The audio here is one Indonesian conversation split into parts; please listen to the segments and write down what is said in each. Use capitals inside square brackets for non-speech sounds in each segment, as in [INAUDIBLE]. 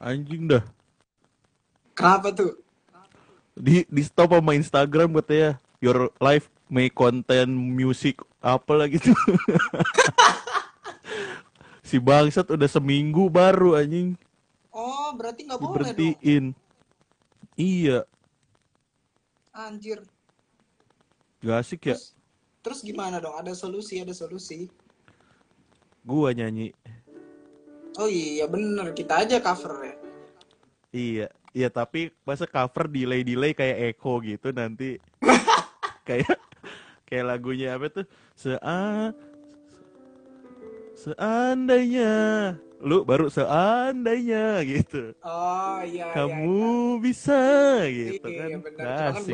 Anjing dah. Kenapa tuh? Di di stop sama Instagram katanya your life may content music apa lagi tuh. [LAUGHS] si bangsat udah seminggu baru anjing Oh, berarti nggak boleh dong. diberhentiin. Iya, Anjir. gak asik ya. Terus, terus gimana dong? Ada solusi, ada solusi. Gua nyanyi. Oh iya bener, kita aja cover ya. Iya, iya tapi masa cover delay-delay kayak Echo gitu nanti [LAUGHS] kayak kayak lagunya apa tuh? Sea seandainya lu baru seandainya gitu. Oh iya iya. Kamu bisa gitu Iya, kan. bener. Cuma kan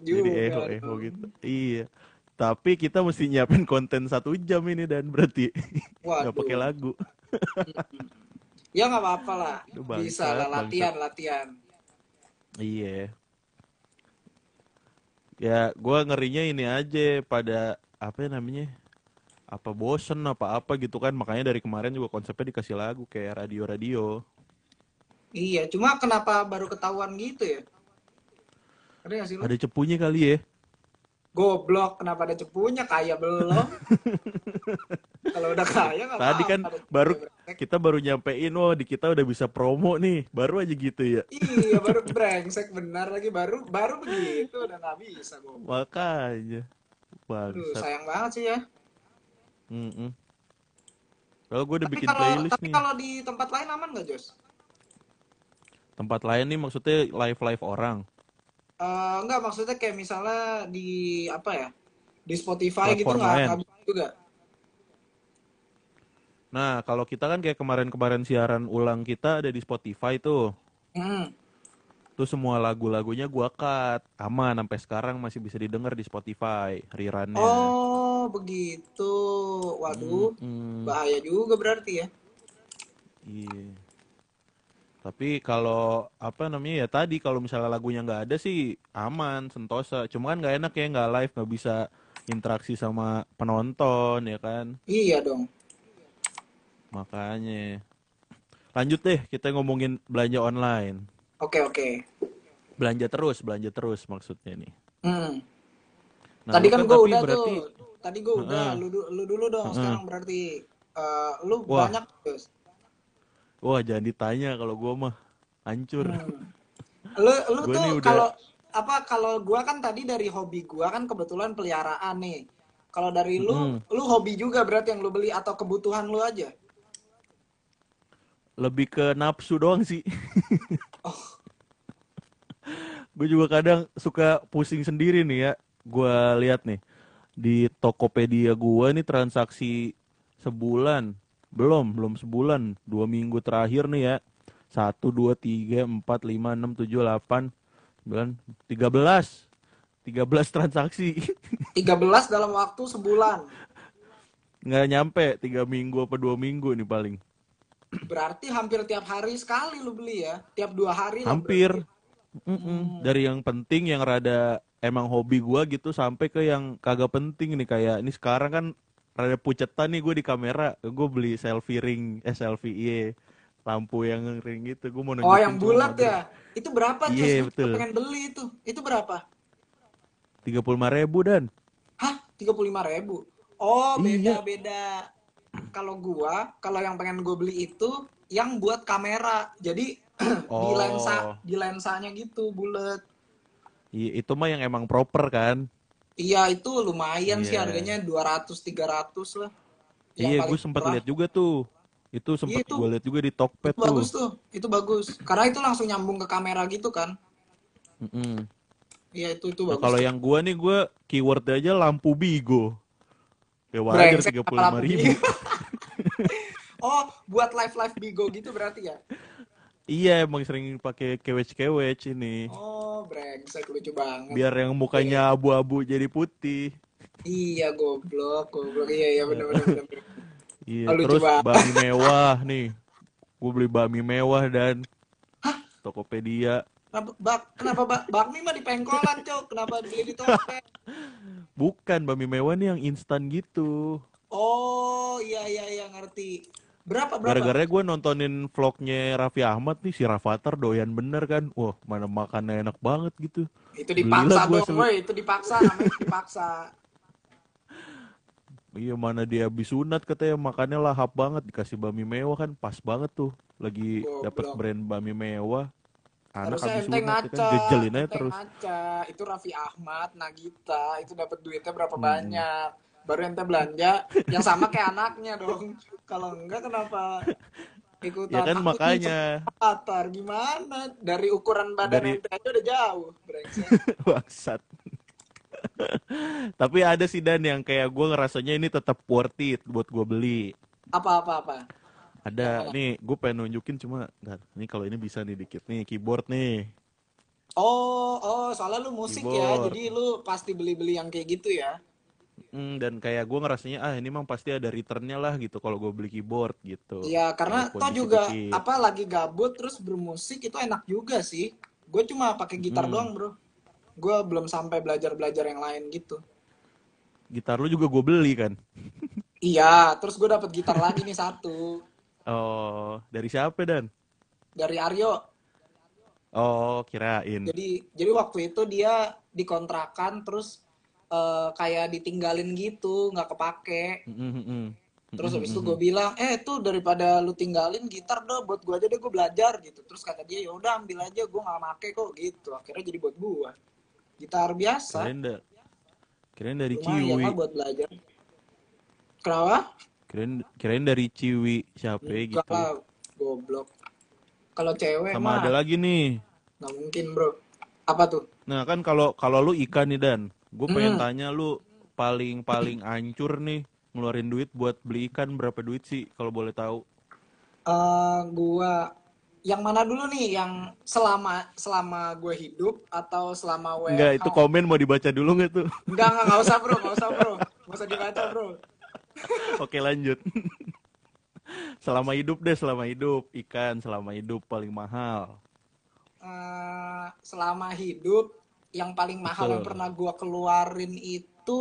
Jadi echo echo gitu. Iya. Tapi kita mesti nyiapin konten satu jam ini dan berarti [LAUGHS] nggak pakai lagu. [LAUGHS] Ya nggak apa-apa lah. Aduh, bangsat, Bisa lah latihan, latihan. Iya. Ya, gua ngerinya ini aja pada apa ya namanya? Apa bosen apa apa gitu kan. Makanya dari kemarin juga konsepnya dikasih lagu kayak radio-radio. Iya, cuma kenapa baru ketahuan gitu ya? Ada? Ada cepunya kali ya. Goblok, kenapa ada cepunya? Kaya belum? [LAUGHS] Kalau udah kaya nggak Tadi kan baru brengsek. kita baru nyampein oh di kita udah bisa promo nih. Baru aja gitu ya. Iya, baru [LAUGHS] brengsek benar lagi baru baru begitu udah nggak bisa gue. Makanya. Bangsat. sayang banget sih ya. Mm-mm. Kalau gue udah Tapi bikin kalau playlist tapi nih. kalau di tempat lain aman nggak Jos? Tempat lain nih maksudnya live-live orang. Eh, enggak maksudnya kayak misalnya di apa ya? Di Spotify gitu Platform lain. nggak bisa juga. Nah, kalau kita kan kayak kemarin-kemarin siaran ulang kita ada di Spotify tuh. Hmm. Tuh semua lagu-lagunya gua cut. Aman sampai sekarang masih bisa didengar di Spotify rerunnya. Oh, begitu. Waduh, Mm-mm. bahaya juga berarti ya. Iya. Tapi kalau apa namanya ya tadi kalau misalnya lagunya nggak ada sih aman, sentosa. Cuma kan nggak enak ya nggak live, nggak bisa interaksi sama penonton ya kan. Iya dong. Makanya. Lanjut deh kita ngomongin belanja online. Oke, oke. Belanja terus, belanja terus maksudnya nih. Hmm. Nah, Tadi lu kan gue udah berarti tuh. Tadi gue udah. Heeh. Lu, lu dulu dong. Heeh. Sekarang berarti eh, lu Wah. banyak Jos. Wah jangan ditanya kalau gua mah hancur. Hmm. [LAUGHS] Lu lu Gua tuh nih udah- kalau apa kalau gua kan tadi dari hobi gua kan kebetulan peliharaan nih. Kalau dari lu, Mm-mm. lu hobi juga berarti yang lu beli atau kebutuhan lu aja? Lebih ke nafsu doang sih. Oh. [LAUGHS] gue juga kadang suka pusing sendiri nih ya. Gua lihat nih di Tokopedia gua nih transaksi sebulan. Belum, belum sebulan. Dua minggu terakhir nih ya. Satu, dua, tiga, empat, lima, enam, tujuh, delapan, sembilan, tiga belas. Tiga belas transaksi. 13 dalam waktu sebulan. Nggak nyampe tiga minggu apa dua minggu nih paling. Berarti hampir tiap hari sekali lu beli ya? Tiap dua hari Hampir. berarti. Mm-mm. Dari yang penting yang rada emang hobi gua gitu sampai ke yang kagak penting nih kayak ini sekarang kan rada pucetan nih gue di kamera gue beli selfie ring eh selfie iya lampu yang ring gitu gue mau Oh, yang bulat ya? Itu berapa? Iya, Gua betul. pengen beli itu. Itu berapa? tiga puluh lima ribu dan Hah? 35 ribu? Oh, Iya. beda-beda. Kalau gua, kalau yang pengen gue beli itu yang buat kamera. Jadi [CLEARS THROAT] di Oh. lensa, di lensanya gitu, bulat. iya itu mah yang emang proper kan Iya, itu lumayan sih Iya. harganya 200 300 lah. Yang iya gue sempat lihat juga tuh itu sempat Iya, gue lihat juga di Tokped Itu tuh bagus tuh. Itu bagus. Karena itu langsung nyambung ke kamera gitu kan. Mm-mm. Iya, itu itu Nah, bagus. kalau yang gua nih gua keyword aja lampu bigo ya wajar tiga puluh lima ribu [LAUGHS] oh, buat live-live Bigo gitu berarti ya? Iya emang sering pakai kewec-kewec ini. Oh, brengsek lucu banget. Biar yang mukanya abu-abu jadi putih. Iya, goblok, goblok. Iya, iya bener. bener. Iya, Oh, terus banget. bakmi mewah nih. Gue beli bakmi mewah dan Tokopedia. Kenapa bak kenapa bak bakmi mah di pengkolan, Cok? Kenapa beli di topet? [LAUGHS] Bukan bakmi mewah nih yang instan gitu. Oh, iya iya iya ngerti. Berapa berapa? Gara-gara gue nontonin vlognya Raffi Ahmad nih si Rafathar doyan bener kan. Wah mana makannya enak banget gitu. Itu dipaksa Belilah dong, woi. Itu dipaksa, namanya dipaksa. [LAUGHS] Iya mana dia habis sunat katanya makannya lahap banget dikasih bami mewah kan pas banget tuh lagi dapat Goblok. brand bami mewah anak Harusnya habis sunat ya ngaca, kan jejelin aja terus ngaca. Itu Raffi Ahmad, Nagita, itu dapat duitnya berapa Hmm. banyak. Baru ente belanja yang sama kayak anaknya dong. Kalau enggak kenapa ikutan ya kan aku makanya Avatar gimana? Dari ukuran badan Dari- ente aja udah jauh, brengsek. [LAUGHS] bangsat tapi ada sih dan yang kayak gue ngerasanya ini tetap worth it buat gue beli Apa apa apa? ada nih gue pengen nunjukin cuma nggak ini kalau ini bisa nih dikit nih keyboard nih Oh, oh, soalnya lu musik ya, Keyboard. jadi lu pasti beli-beli yang kayak gitu ya. Hmm, dan kayak gue ngerasanya ah ini memang pasti ada returnnya lah gitu kalau gue beli keyboard gitu Iya, karena toh juga dikit-dikit. apa lagi gabut terus bermusik itu enak juga sih. Gue cuma pakai gitar Hmm. doang, Bro. Gue belum sampai belajar-belajar yang lain gitu. gitar lu juga gue beli kan Iya, terus gue dapet gitar lagi nih satu oh dari siapa dan dari Aryo. oh kirain Jadi jadi waktu itu dia dikontrakan terus eh, kayak ditinggalin gitu, nggak kepake. Mm, mm, mm. Terus habis itu gue bilang, eh tuh daripada lu tinggalin gitar dah buat gue aja deh gue belajar gitu. Terus kata dia ya udah ambil aja gue nggak make kok gitu. Akhirnya jadi buat gue. Gitar biasa, kirain da kirain dari Ciwi lah buat belajar. Kenapa? kirain kirain dari Ciwi siapa ya Enggak gitu goblok. Kalau cewek sama mah ada lagi nih nggak mungkin bro. Apa tuh? nah kan kalau kalau lu ikan nih dan gue pengen Hmm. tanya lu paling paling ancur nih ngeluarin duit buat beli ikan berapa duit sih kalau boleh tahu eh gua yang mana dulu nih? Yang selama selama gue hidup atau selama WFH? Enggak, itu komen mau dibaca dulu nggak tuh? Enggak, enggak, enggak usah bro, enggak usah bro. Enggak usah dibaca bro. [LAUGHS] [LAUGHS] Oke lanjut. selama hidup deh, selama hidup ikan selama hidup paling mahal. Eh, selama hidup yang paling mahal yang Betul. pernah gua keluarin itu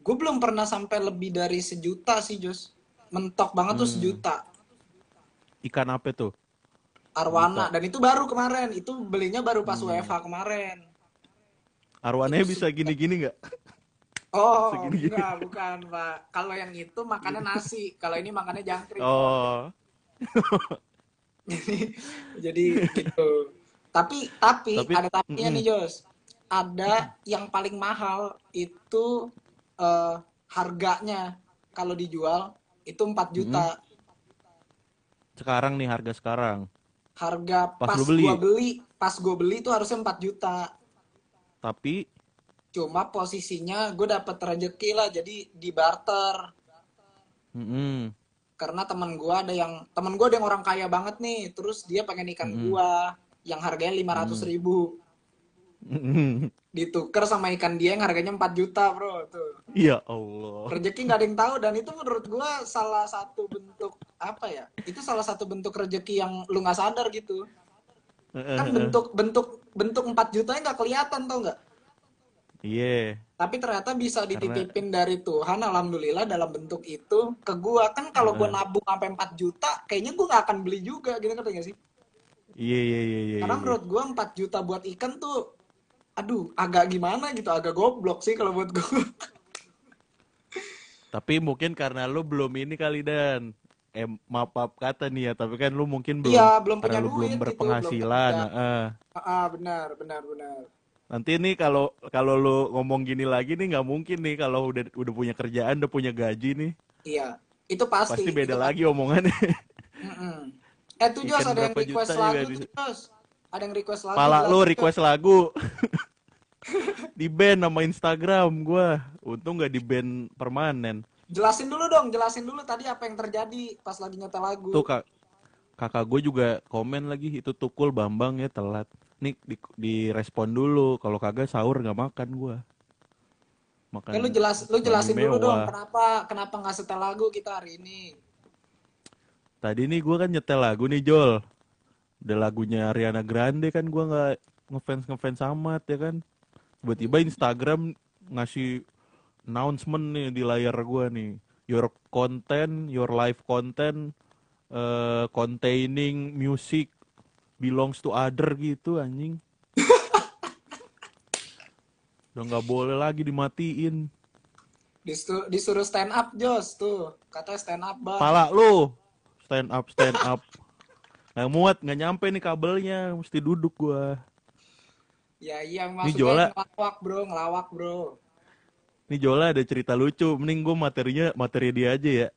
gue belum pernah sampai lebih dari sejuta sih Jos mentok banget tuh Hmm. sejuta Ikan apa tuh? arwana dan itu baru kemarin itu belinya baru pas Hmm. WFH kemarin Arwannya Itu bisa gini-gini nggak? oh Segini-gini. enggak bukan pak kalau yang itu makannya nasi kalau ini makannya jangkrik Oh, jadi [LAUGHS] jadi gitu tapi tapi, Tapi- ada tapinya Mm-mm. nih Jos ada yang paling mahal itu eh, harganya kalau dijual itu 4 juta sekarang nih harga sekarang. harga Pas pas, lu beli? gua beli pas gua beli itu harusnya 4 juta Tapi cuma posisinya gue dapet rezeki lah jadi di barter mm-mm. karena teman gua ada yang teman gua ada yang orang kaya banget nih terus dia pengen ikan Mm-mm. gua yang harganya lima ratus ribu. [LAUGHS] Ditukar sama ikan dia yang harganya 4 juta bro tuh. Ya Allah. rezeki nggak ada yang tahu dan itu menurut gua salah satu bentuk apa ya itu salah satu bentuk rezeki yang lu nggak sadar gitu. Kan bentuk bentuk bentuk 4 jutanya nggak kelihatan tau nggak? Iya. tapi ternyata bisa dititipin dari Tuhan alhamdulillah dalam bentuk itu ke gua. Kan kalau gua nabung sampai 4 juta kayaknya gua nggak akan beli juga gitu nggak sih Iya iya iya iya. karena iya. menurut gua 4 juta buat ikan tuh aduh agak gimana gitu agak goblok sih kalau buat gua [LAUGHS] Tapi mungkin karena lu belum ini kali dan eh maaf maaf kata nih ya, tapi kan lu mungkin belum Iya, belum karena punya lu belum duit gitu, berpenghasilan. belum kerja. heeh. ah benar benar benar Nanti nih kalau kalau lu ngomong gini lagi nih nggak mungkin nih kalau udah udah punya kerjaan, udah punya gaji nih, iya itu pasti pasti beda Itu lagi omongannya. Mm-mm. Eh tuh Jos ada yang request lagu tuh. Jos. Ada yang request lagu. Pala lu request lagu. [LAUGHS] di band nama Instagram gua. Untung nggak di band permanen. Jelasin dulu dong, jelasin dulu tadi apa yang terjadi pas lagi nyetel lagu. Tuh kak kakak gue juga komen lagi itu tukul Bambang ya telat. Nih di, direspon dulu. Kalau kagak sahur nggak makan gua. Makan. Eh, lu jelas lu jelasin dulu mewah. dong kenapa kenapa nggak setel lagu kita hari ini. Tadi nih gua kan nyetel lagu nih Jol. Udah lagunya Ariana Grande kan gua nggak ngefans ngefans amat ya kan. Tiba-tiba Instagram ngasih announcement nih di layar gua nih. Your content, your life content uh, containing music belongs to other gitu anjing. [LAUGHS] Udah nggak boleh lagi dimatiin. Disuruh, disuruh stand up Jos tuh. Katanya stand up bang. Pala lu. Stand up, stand up. Nggak muat, nggak nyampe nih kabelnya. Mesti duduk gua. Ya iya Ini maksudnya Jola. ngelawak bro, ngelawak bro. Nih Jola ada cerita lucu. Mending gua materinya materi dia aja ya.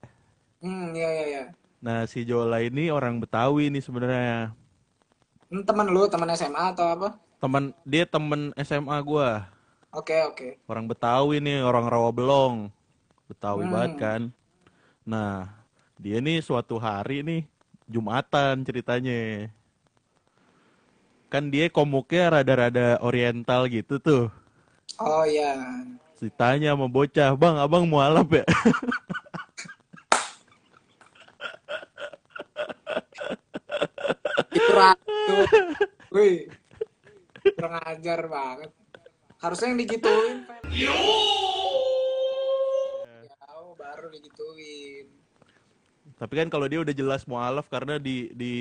Hmm, iya iya iya. Nah si Jola ini orang Betawi nih sebenarnya. Hmm, teman lu, teman SMA atau apa? Teman dia temen SMA gua. Oke oke. Orang Betawi nih, orang Rawabelong. Betawi Hmm. banget kan. Nah, dia nih suatu hari nih Jumatan ceritanya. Kan dia komuknya rada-rada oriental gitu tuh. Oh iya. Ditanya sama bocah, "Bang, Abang mualaf ya?" Itu ratu. Wih. Kurang ajar banget. Harusnya yang digituin. Jauh baru digituin. Tapi kan kalau dia udah jelas mualaf karena di di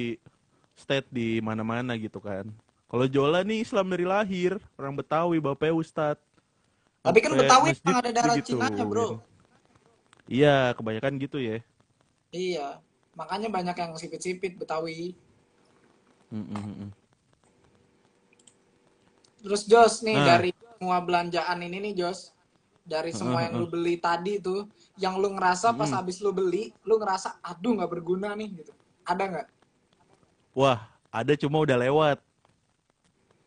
state di mana-mana gitu kan. Kalau Jola nih Islam dari lahir, orang Betawi, bapaknya Ustad. Tapi kan Betawi masjid ada darah digituin. Cinanya bro. Iya, kebanyakan gitu ya. Iya. Makanya banyak yang sipit-sipit Betawi. Mm, mm. Terus Jos nih Nah. dari semua belanjaan ini nih Jos, dari semua yang lu beli tadi tuh, yang lu ngerasa pas habis lu beli, lu ngerasa aduh nggak berguna nih gitu. Ada nggak? Wah, ada cuma udah lewat,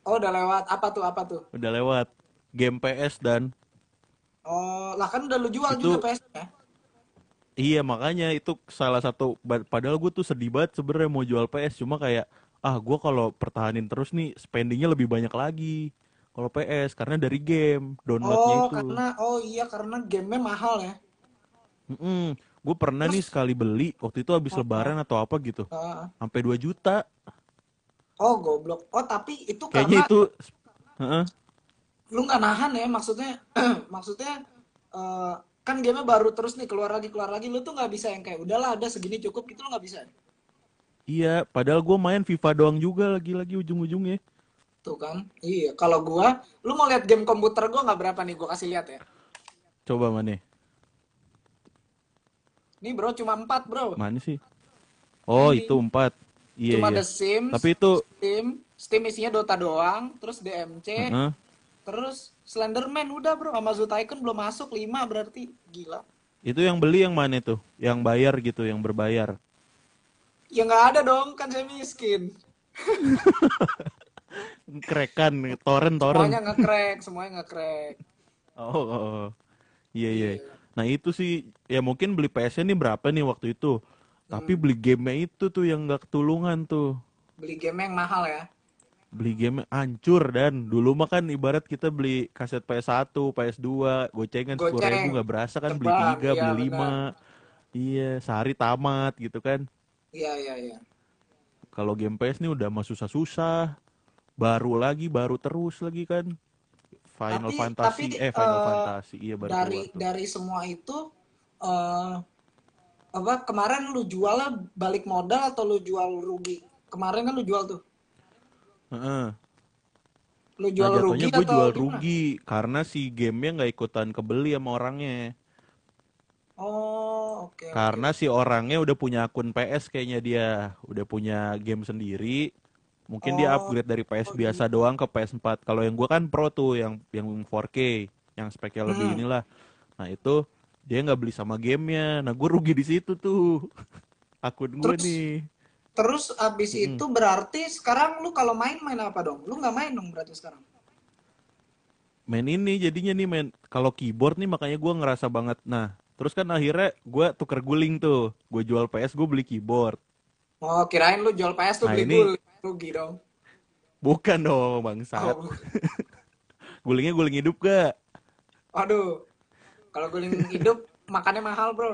Oh udah lewat apa tuh apa tuh? udah lewat. Game PS dan Oh lah kan udah lu jual Itu- juga PS nya. iya makanya itu salah satu padahal gue tuh sedih banget sebenarnya mau jual PS cuma kayak ah gue kalau pertahanin terus nih spendingnya lebih banyak lagi kalau PS karena dari game downloadnya Oh itu. karena oh iya karena gamenya mahal ya. Gue pernah nih sekali beli waktu itu habis lebaran atau apa gitu Heeh. sampai 2 juta. oh goblok. Oh tapi itu Kayaknya karena itu Heeh. lu nggak nahan ya maksudnya [CLEARS THROAT] maksudnya eh, kan gamenya baru terus nih keluar lagi keluar lagi lu tuh nggak bisa yang kayak udahlah ada segini cukup gitu lu nggak bisa Iya, padahal gue main FIFA doang juga lagi-lagi ujung-ujungnya. Tuh kan iya kalau gua lu mau lihat game komputer gua nggak berapa nih gua kasih lihat ya Coba mana? nih bro cuma empat bro Mana sih? Oh, Ini. itu empat. Iya, cuma iya. The Sims Tapi itu Steam Steam isinya Dota doang terus DMC Heeh. terus Slenderman udah bro sama Zoo Tycoon belum masuk 5 berarti gila Itu yang beli yang mana tuh? Yang bayar gitu, yang berbayar. ya nggak ada dong kan saya miskin [LAUGHS] Kerekan, torrent, torrent. semuanya nge-crack semuanya nge-crack Oh, oh, oh. Iya, iya. Nah, itu sih ya mungkin beli PS-nya nih berapa nih waktu itu. Tapi beli game-nya itu tuh yang gak ketulungan tuh. beli game yang mahal ya Beli game hancur dan dulu mah kan ibarat kita beli kaset PS1, PS2, gocengan sepuluh Goceng. ribu nggak berasa kan beli Terbang, tiga, iya, beli lima. Iya, sehari tamat gitu kan. iya iya iya Kalau game PS nih udah mah susah-susah. Baru lagi, baru terus lagi kan. Final Tapi- Fantasy, tapi, eh Final eh, Fantasy, iya baru dari keluar tuh. dari semua itu eh apa kemarin lu jualnya balik modal atau lu jual rugi kemarin kan lu jual tuh Heeh. lu Nah, jual rugi jatuhnya gue jual gimana? rugi karena si gamenya nggak ikutan kebeli sama orangnya. oh oke oke. Karena si orangnya udah punya akun PS kayaknya dia, udah punya game sendiri. Mungkin dia Oh, upgrade dari PS biasa doang ke PS4. Kalau yang gua kan Pro tuh yang yang 4K, yang speknya lebih Hmm. inilah. Nah, itu dia nggak beli sama gamenya. Nah, gue rugi di situ tuh. [LAUGHS] Akun gue Terus- nih. terus abis itu berarti sekarang lu kalau main main apa dong lu nggak main dong berarti sekarang Main ini jadinya nih main kalau keyboard nih makanya gua ngerasa banget. Nah, terus kan akhirnya gua tuker guling tuh. Gue jual PS, gue beli keyboard. oh kirain lu jual PS tuh Nah, beli ini- guling rugi dong Bukan dong, bangsat. oh, [LAUGHS] Gulingnya guling hidup gak? aduh kalau guling hidup makannya mahal bro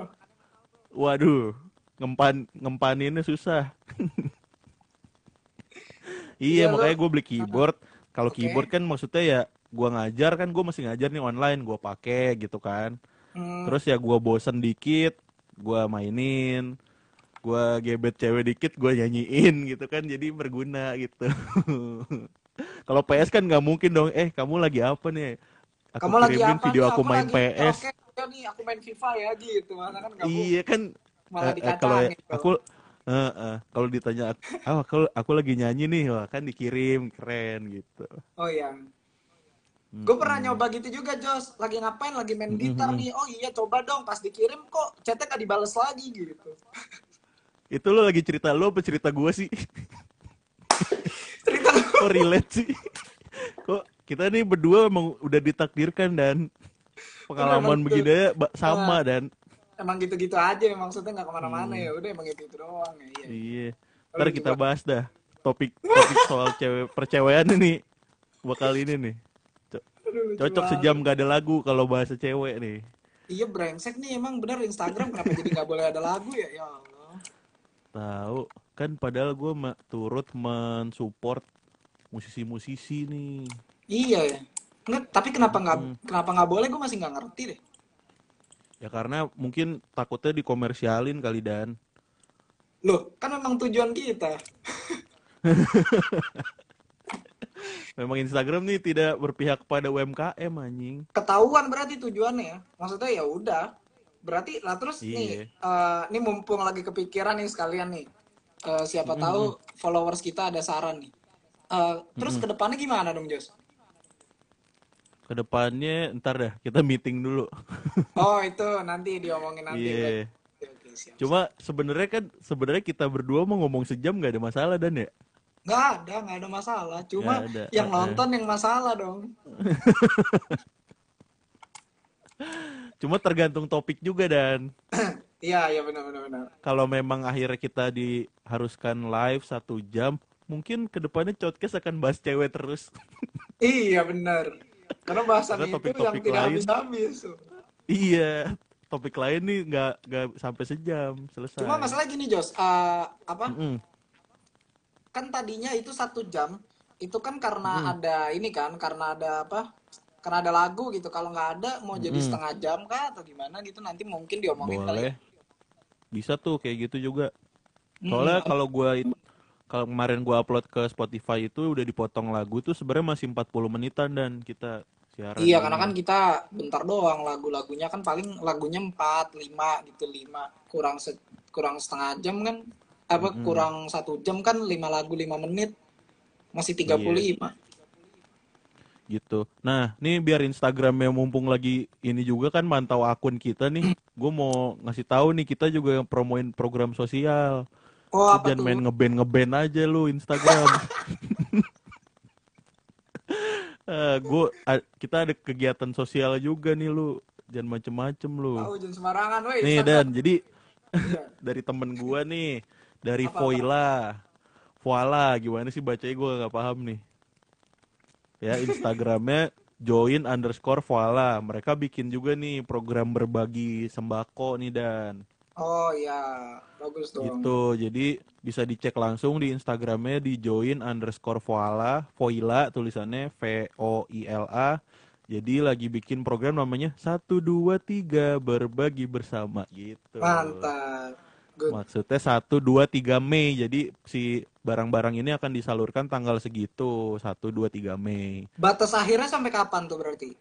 Waduh, ngempan ngempaninnya susah. [LAUGHS] iya, Iya, makanya gue beli keyboard. Kalau Oke. keyboard kan maksudnya ya gua ngajar kan gue masih ngajar nih online, gua pakai gitu kan. Hmm, Terus ya gua bosen dikit, gue mainin gue gebet cewek dikit gue nyanyiin gitu kan jadi berguna gitu [LAUGHS] kalau PS kan nggak mungkin dong eh kamu lagi apa nih aku Kamu lagi apa video nih? aku main lagi, PS Oke, nih aku main FIFA ya gitu. Kan kamu iya kan malah eh, kalau tuh. aku eh, eh, kalau ditanya ah aku aku lagi nyanyi nih wah kan dikirim keren gitu Oh iya. Gue pernah nyoba gitu juga, Jos. Lagi ngapain? Lagi main gitar nih. Oh iya, coba dong. Pas dikirim kok chatnya gak dibales lagi gitu. [LAUGHS] itu lo lagi cerita lo apa cerita gue sih Cerita lu. kok relate sih kok kita nih berdua emang udah ditakdirkan dan pengalaman begini ya, sama dan Emang gitu-gitu aja. Maksudnya gak ke mana-mana ya. Udah emang gitu-gitu doang ya. Iya. iya ntar gitu, kita Pak. bahas dah topik topik soal cewek percewean ini bakal ini nih Co- Aduh, lucu cocok sejam gak ada lagu kalau bahasa cewek nih Iya brengsek nih emang bener Instagram kenapa jadi nggak boleh ada lagu ya? Ya. Tahu kan padahal gue turut mensupport musisi-musisi nih Iya ya. Nggak, tapi kenapa nggak Hmm. kenapa nggak boleh? Gue masih nggak ngerti deh. ya karena mungkin takutnya dikomersialin kali dan Loh, kan memang tujuan kita. [LAUGHS] memang Instagram nih tidak berpihak pada UMKM anjing Ketahuan berarti tujuannya ya. Maksudnya ya udah. Berarti lah terus Iya. nih, eh, nih mumpung lagi kepikiran nih sekalian nih. Eh, siapa tahu followers kita ada saran nih. Eh, terus ke depannya gimana dong Jos? ke depannya ntar dah kita meeting dulu [LAUGHS] Oh itu nanti diomongin nanti. Berarti. Oke, siap. Cuma sebenarnya kan sebenarnya kita berdua mau ngomong sejam nggak ada masalah dan ya. Nggak ada, nggak ada masalah. Cuma ada, yang nonton yang masalah dong. [LAUGHS] Cuma tergantung topik juga dan [CLEARS THROAT] Iya, iya benar benar benar. kalau memang akhirnya kita diharuskan live satu jam, mungkin ke depannya podcast akan bahas cewek terus. [LAUGHS] Iya benar. Karena bahasan Karena itu yang tidak habis-habis. iya, topik lain nih nggak nggak sampai sejam selesai. Cuma masalah gini Jos, Eh, apa? Mm-mm. Kan tadinya itu satu jam, itu kan karena ada ini kan, karena ada apa? Karena ada lagu gitu. Kalau nggak ada, mau jadi Mm-mm. setengah jam kah atau gimana gitu? Nanti mungkin diomongin kali. boleh. Bisa tuh kayak gitu juga. Soalnya kalau gua it- kalau kemarin gua upload ke Spotify itu udah dipotong lagu tuh sebenarnya masih 40 menitan dan kita siaran. Iya, karena kan kita bentar doang lagu-lagunya kan paling lagunya 4, 5 gitu 5 kurang se- kurang setengah jam kan apa kurang satu jam kan 5 lagu 5 menit masih 35. Gitu. Nah, nih biar Instagramnya mumpung lagi ini juga kan mantau akun kita nih. [CLEARS THROAT] Gue mau ngasih tahu nih kita juga yang promoin program sosial. Oh, apa jangan tuh? main ngeband ngeband aja lu Instagram. [LAUGHS] [LAUGHS] Eh, gua a- kita ada kegiatan sosial juga nih lu. Jangan macem-macem lu. Tahu jangan sembarangan woi. Nih Instagram. dan jadi Iya. [LAUGHS] dari temen gua nih dari? Voila. Voila gimana sih bacanya gua nggak paham nih. Ya Instagramnya join underscore Voila. Mereka bikin juga nih program berbagi sembako nih dan Oh iya, bagus dong. gitu. Jadi bisa dicek langsung di Instagramnya di join underscore Voila, Voila tulisannya V O I L A. Jadi lagi bikin program namanya satu dua tiga berbagi bersama gitu. Mantap. Good. Maksudnya 1, 2, 3 Mei. Jadi si barang-barang ini akan disalurkan tanggal segitu. 1, 2, 3 Mei. Batas akhirnya sampai kapan tuh berarti?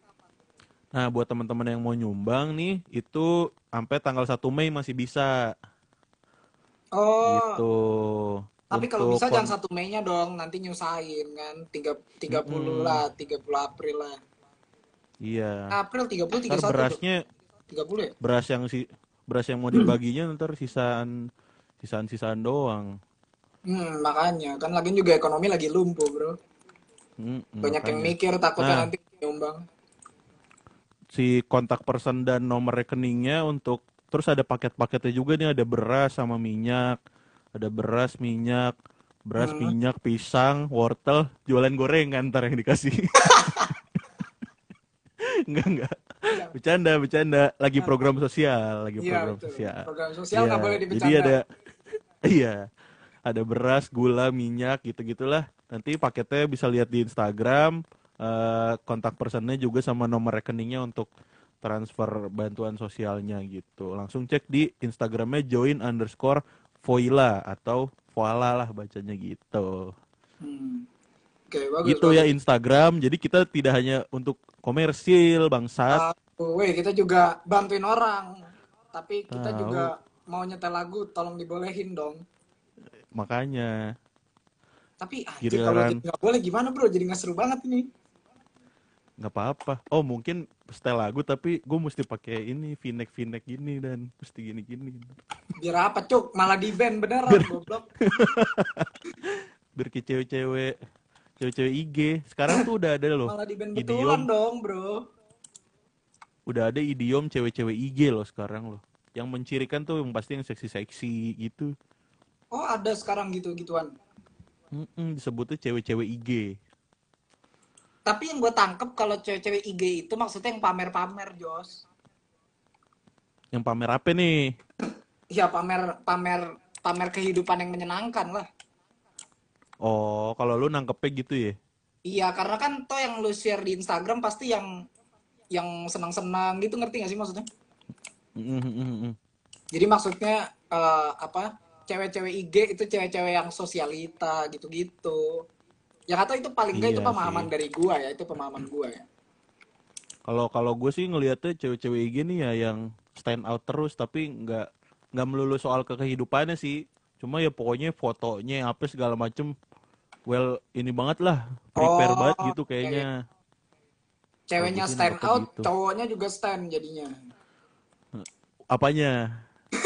Nah buat teman-teman yang mau nyumbang nih. Itu sampai tanggal 1 Mei masih bisa. Oh, Gitu. tapi kalau bisa kon- jangan satu Mei-nya dong, nanti nyusahin kan. Tiga, 30 Mm-mm. lah, 30 April lah. Iya. April 30, Ntar 31 berasnya 30 ya? beras yang si beras yang mau dibaginya ntar sisaan sisaan sisaan doang. Hmm, makanya. Kan lagi juga ekonomi lagi lumpuh bro. Mm, Banyak yang makanya. mikir takutnya Nah. nanti nyumbang. si kontak person dan nomor rekeningnya untuk terus ada paket-paketnya juga nih ada beras sama minyak ada beras minyak beras Hmm. minyak pisang wortel jualan gorengan ntar yang dikasih [LAUGHS] enggak enggak. Bercanda bercanda. Lagi program sosial lagi Iya program betul. sosial. Program sosial Iya, nggak boleh jadi ada iya. Ada beras gula minyak gitu gitulah nanti paketnya bisa lihat di Instagram. Eh, kontak personnya juga sama nomor rekeningnya untuk transfer bantuan sosialnya gitu. Langsung cek di Instagramnya join underscore Voila atau Voila lah bacanya gitu. Hmm. Oke, bagus. Gitu ya Instagram. Jadi kita tidak hanya untuk komersil bangsat. Tahu, weh, kita juga bantuin orang. Tapi kita Tahu. juga mau nyetel lagu, tolong dibolehin dong. Makanya Tapi anjir kalau jadi nggak boleh gimana bro? Jadi nggak seru banget ini. nggak apa-apa. Oh mungkin setel lagu tapi gue mesti pakai ini v-neck v-neck gini dan mesti gini-gini. Biar apa cuk? Malah di band beneran goblok. [LAUGHS] Biar ke cewek-cewek cewek-cewek IG. Sekarang tuh udah ada loh. Malah di band Idiom. betulan dong bro. Udah ada idiom cewek-cewek IG loh sekarang loh. Yang mencirikan tuh yang pasti yang seksi-seksi gitu. Oh ada sekarang gitu-gituan. Mm-mm, disebutnya cewek-cewek IG. Tapi yang gue tangkep kalau cewek-cewek IG itu maksudnya yang pamer-pamer Jos. Yang pamer apa nih? Ya pamer pamer pamer kehidupan yang menyenangkan lah. Oh, kalau lu nangkepnya gitu ya? Iya karena kan toh yang lu share di Instagram pasti yang yang senang-senang gitu ngerti gak sih maksudnya? Mm-mm-mm-mm. Jadi maksudnya eh, apa? Cewek-cewek IG itu cewek-cewek yang sosialita gitu-gitu. Ya kata itu paling enggak itu Iya pemahaman sih. dari gua ya, itu pemahaman gua ya. Kalau kalau gue sih ngelihatnya cewek-cewek IG nih ya yang stand out terus tapi nggak nggak melulu soal ke kehidupannya sih. Cuma ya pokoknya fotonya apa segala macem well ini banget lah prepare Oh, banget gitu oke. kayaknya. Ceweknya Kalau gitu stand nangkepnya out, gitu. cowoknya juga stand jadinya. Apanya? [LAUGHS]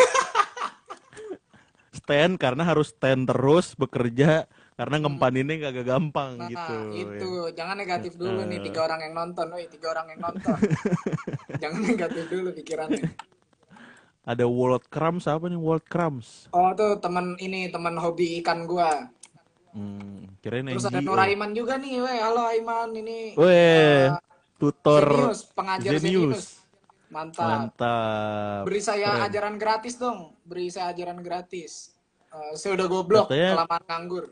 stand karena harus stand terus bekerja karena ngempaninnya kagak gampang Nah, gitu. itu jangan negatif dulu nih Eh. tiga orang yang nonton, woi tiga orang yang nonton. [LAUGHS] jangan negatif dulu pikirannya. Ada World Crumbs apa nih World Crumbs? Oh tuh temen ini temen hobi ikan gua. Hmm, kirain Terus ada NGO. Nur Aiman juga nih, weh. Halo Aiman ini. Weh, eh, tutor Zenius, pengajar Zenius. Mantap. Mantap. Beri saya Keren. ajaran gratis dong. Beri saya ajaran gratis. Eh, saya udah goblok, Katanya- kelamaan nganggur.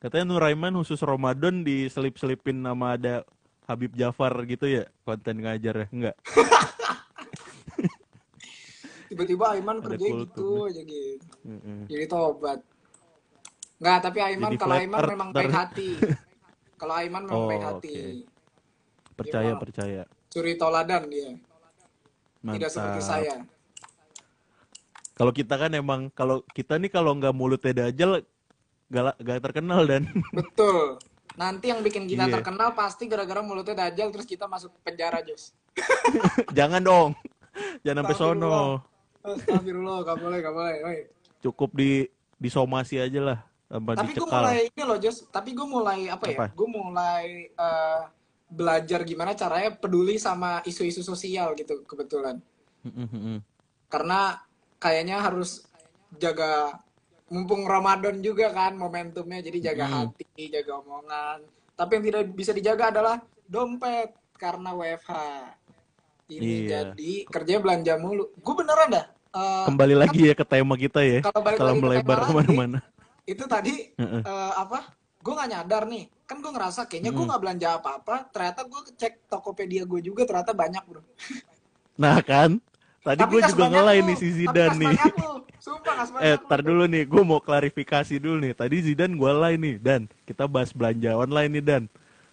Katanya Nuraiman khusus Ramadan diselip-selipin nama ada Habib Jafar gitu ya konten ngajar ya enggak? [LAUGHS] Tiba-tiba Aiman Ada kerja gitu aja gitu. Mm-mm. Jadi tobat. Nggak, tapi Aiman Jadi kalau Aiman memang baik hati. [LAUGHS] Kalau Aiman memang Oh, baik hati. Percaya percaya. Suri toladan dia. Mantap. Tidak seperti saya. Kalau kita kan emang kalau kita nih kalau nggak mulutnya dajal gak, gak terkenal dan Betul. Nanti yang bikin kita Iya. terkenal pasti gara-gara mulutnya dajal terus kita masuk penjara, Jos. [LAUGHS] jangan dong. Jangan sampai sono. Astagfirullah, gak boleh, gak boleh. Woi. Cukup di disomasi aja lah Tapi gue mulai ini loh, Jos. Tapi gue mulai apa ya? Apa? Gue mulai eh, belajar gimana caranya peduli sama isu-isu sosial gitu kebetulan. Mm-mm-mm. Karena kayaknya harus jaga mumpung Ramadan juga kan momentumnya jadi jaga Mm. hati, jaga omongan. Tapi yang tidak bisa dijaga adalah dompet karena WFH. Ini Iya. jadi kerja belanja mulu. Gue beneran dah. eh, Kembali lagi ya ke tema kita ya. Kalau Kalau melebar ke mana-mana. Itu tadi eh, apa gue nggak nyadar nih kan gue ngerasa kayaknya gue Mm. nggak belanja apa-apa ternyata gue cek Tokopedia gue juga ternyata banyak bro Nah kan, tadi gue juga lu. nih si Zidan nih. [LAUGHS] sumpah Eh, lu. tar dulu nih, gue mau klarifikasi dulu nih. Tadi Zidan gue line nih, Dan. Kita bahas belanja online nih, Dan.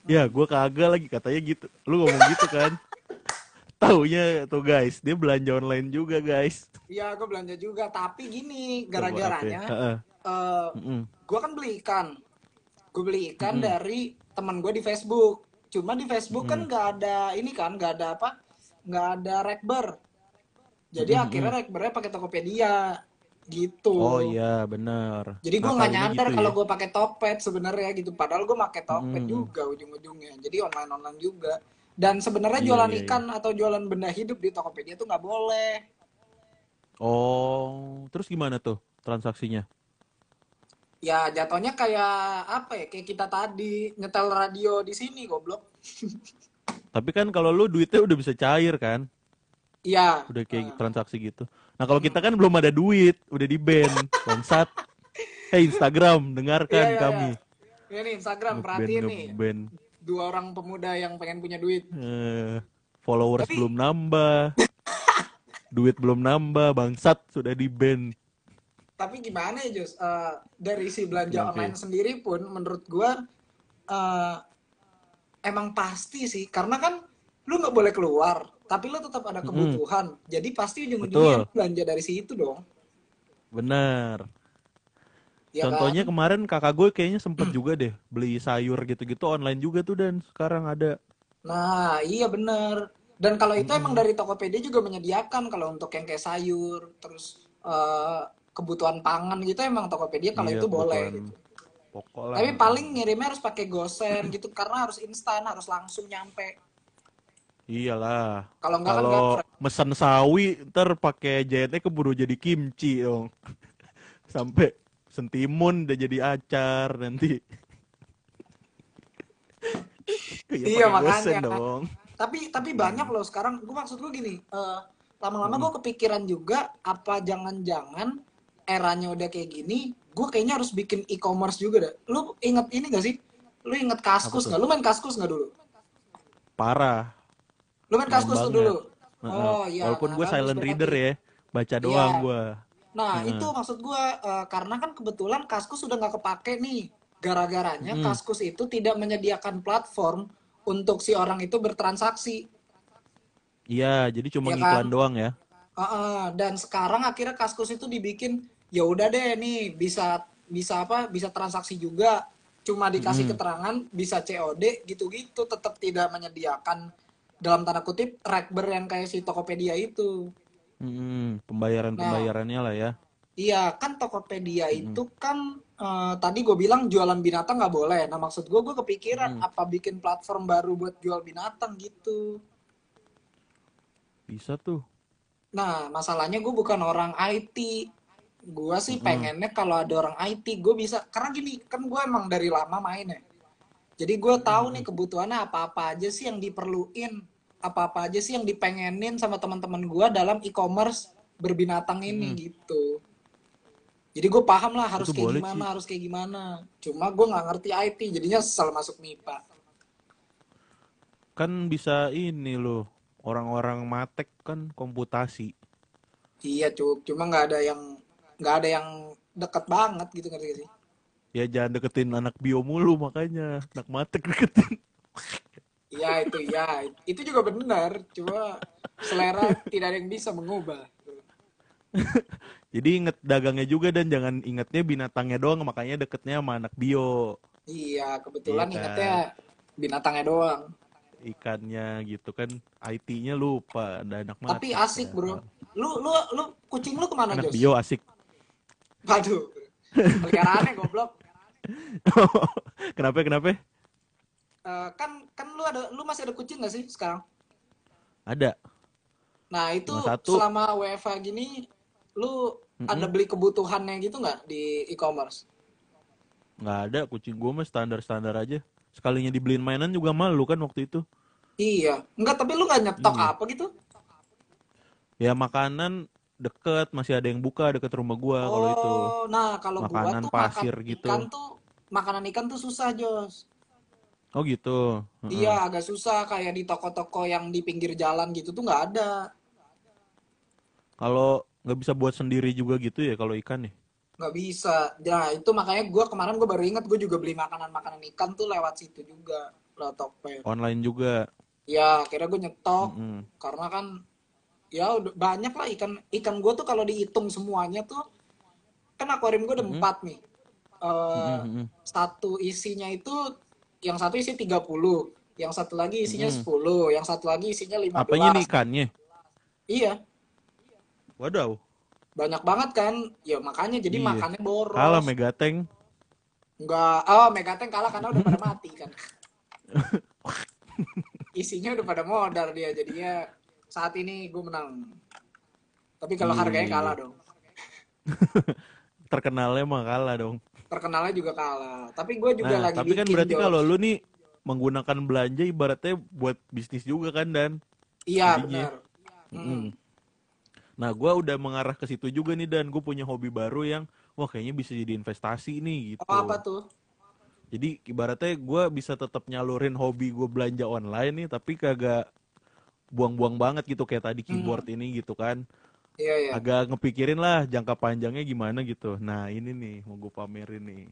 Ya, gue kagak lagi katanya gitu. Lu ngomong gitu kan? [LAUGHS] Taunya tuh guys, dia belanja online juga guys. Iya gue belanja juga tapi gini ya? gara-garanya Heeh. eh Mm-mm. gue kan beli ikan gue beli ikan Mm-mm. dari teman gue di Facebook cuma di Facebook kan Mm-mm. nggak ada ini kan nggak ada apa nggak ada rekber jadi Mm-mm. akhirnya rekbernya pakai Tokopedia gitu Oh iya, benar. Jadi gue nggak nyadar gitu kalau ya. gue pakai Tokped sebenarnya gitu. Padahal gue pakai Tokped Hmm. juga ujung-ujungnya. Jadi online online juga. Dan sebenarnya Iya, jualan iya, iya. ikan atau jualan benda hidup di Tokopedia tuh nggak boleh. Oh, terus gimana tuh transaksinya? Ya jatuhnya kayak apa ya? Kayak kita tadi nyetel radio di sini goblok. Tapi kan kalau lu duitnya udah bisa cair kan? Iya. Udah kayak Ah. transaksi gitu. Nah, kalau kita kan belum ada duit, udah di ban, bangsat. Hey [LAUGHS] Instagram, dengarkan Iya, iya, kami. Ini nih Instagram Nge-ban, perhatiin nih. nge-ban. Dua orang pemuda yang pengen punya duit. Eh, followers Tapi- belum nambah [LAUGHS] duit belum nambah bangsat sudah di ban tapi gimana ya Jos Eh, dari si belanja oke. online sendiri pun menurut gua eh, emang pasti sih. Karena kan lu nggak boleh keluar tapi lu tetap ada kebutuhan. Jadi pasti ujung-ujungnya belanja dari situ dong. Bener ya contohnya kan? kemarin kakak gue kayaknya sempet juga deh beli sayur gitu-gitu online juga tuh dan. Sekarang ada. Nah iya bener dan kalau itu emang dari Tokopedia juga menyediakan kalau untuk yang kayak sayur terus eh, kebutuhan pangan gitu emang Tokopedia kalau Iya, itu boleh gitu. pokok lah. Tapi paling ngirimnya harus pakai gosen gitu karena harus instan harus langsung nyampe. Iyalah. Kalau enggak kan kalau nggak mesen sawi ntar pakai jahitnya keburu jadi kimchi dong. [LAUGHS] Sampai sentimun udah jadi acar nanti. [LAUGHS] Ya, Iya, makanya. dong. Tapi tapi banyak loh sekarang. Gue maksud gue gini eh, lama-lama gue kepikiran juga apa jangan-jangan eranya udah kayak gini gue kayaknya harus bikin e-commerce juga dah. Lu inget ini gak sih? Lu inget kaskus nggak lu main kaskus nggak dulu? Parah. Lu main kaskus tuh dulu? Oh iya walaupun nah, gue silent reader ya baca doang Iya. gue Nah, itu maksud gua eh, karena kan kebetulan Kaskus sudah nggak kepake nih. Gara-garanya Mm. Kaskus itu tidak menyediakan platform untuk si orang itu bertransaksi. iya jadi cuma Iya iklan kan? doang ya Heeh, dan sekarang akhirnya Kaskus itu dibikin ya udah deh nih bisa bisa apa? Bisa transaksi juga. Cuma dikasih Mm. keterangan bisa COD gitu-gitu tetap tidak menyediakan dalam tanda kutip rekber yang kayak si Tokopedia itu. Mm-mm, pembayaran pembayarannya lah ya Iya, kan Tokopedia itu kan eh, tadi gue bilang jualan binatang nggak boleh. Nah maksud gue, gue kepikiran Hmm. apa bikin platform baru buat jual binatang gitu. bisa tuh Nah masalahnya gue bukan orang IT. Gue sih Mm-mm. pengennya kalau ada orang IT, gue bisa. Karena gini, kan gue emang dari lama main ya. Jadi gue tahu nih kebutuhannya apa-apa aja sih yang diperluin, apa-apa aja sih yang dipengenin sama teman-teman gue dalam e-commerce berbinatang ini gitu. Jadi gue paham lah harus Itu kayak gimana, sih. harus kayak gimana. Cuma gue nggak ngerti IT, jadinya selalu masuk MIPA. kan bisa ini loh orang-orang matek kan komputasi Iya cuk, cuma nggak ada yang nggak ada yang deket banget gitu ngerti gak sih? ya jangan deketin anak bio mulu makanya anak matek deketin [LAUGHS] Iya itu ya, itu juga benar. Cuma selera tidak ada yang bisa mengubah. [LAUGHS] jadi inget dagangnya juga dan jangan ingetnya binatangnya doang makanya deketnya sama anak bio Iya, kebetulan Iya kan? ingatnya binatangnya doang. Ikannya gitu kan IT-nya lupa ada anak matek Tapi asik bro. Lu lu lu kucing lu ke mana anak Jos? bio asik Waduh. Peliharaannya goblok. [LAUGHS] kenapa kenapa Eh, kan kan lu ada lu masih ada kucing gak sih sekarang? ada Nah itu satu. selama WFA gini lu ada beli kebutuhannya gitu nggak di e-commerce? nggak ada kucing gue mah standar standar aja sekalinya dibeliin mainan juga malu kan waktu itu Iya, enggak tapi lu nggak nyetok Iya. apa gitu? ya makanan deket masih ada yang buka deket rumah gua kalau itu Oh, nah kalau gua Makanan tuh pasir makan gitu. ikan tuh makanan ikan tuh susah Jos. oh gitu Heeh. Iya agak susah kayak di toko-toko yang di pinggir jalan gitu tuh nggak ada. kalau nggak bisa buat sendiri juga gitu ya kalau ikan nih nggak bisa. Nah itu makanya gua kemarin gua baru ingat gue juga beli makanan-makanan ikan tuh lewat situ juga lewat Tokped. online juga Ya akhirnya gue nyetok Mm-mm. karena kan ya udah banyak lah ikan ikan gue tuh kalau dihitung semuanya tuh kan akuarium gue ada empat nih. Eh, Mm-mm. satu isinya itu yang satu isi 30, yang satu lagi isinya Hmm. 10, yang satu lagi isinya 15. apanya nih ikannya Iya, wadaw banyak banget kan. Ya makanya jadi Iya. makannya boros. kalah megateng Enggak, oh Megateng kalah karena udah pada mati kan. [LAUGHS] Isinya udah pada modal dia jadinya saat ini gue menang. Tapi kalau Iya. harganya kalah dong. [LAUGHS] terkenalnya mah kalah dong Terkenalnya juga kalah. Tapi gue juga nah lagi tapi kan berarti kalau lu nih menggunakan belanja ibaratnya buat bisnis juga kan dan Iya benar. Mm. Mm. Nah, gua udah mengarah ke situ juga nih dan gue punya hobi baru yang wah kayaknya bisa jadi investasi nih gitu. Oh, apa tuh? Jadi ibaratnya gue bisa tetap nyalurin hobi gue belanja online nih, tapi kagak buang-buang banget gitu kayak tadi keyboard ini gitu kan. Iya iya. Agak ngepikirin lah jangka panjangnya gimana gitu. Nah ini nih mau gue pamerin nih.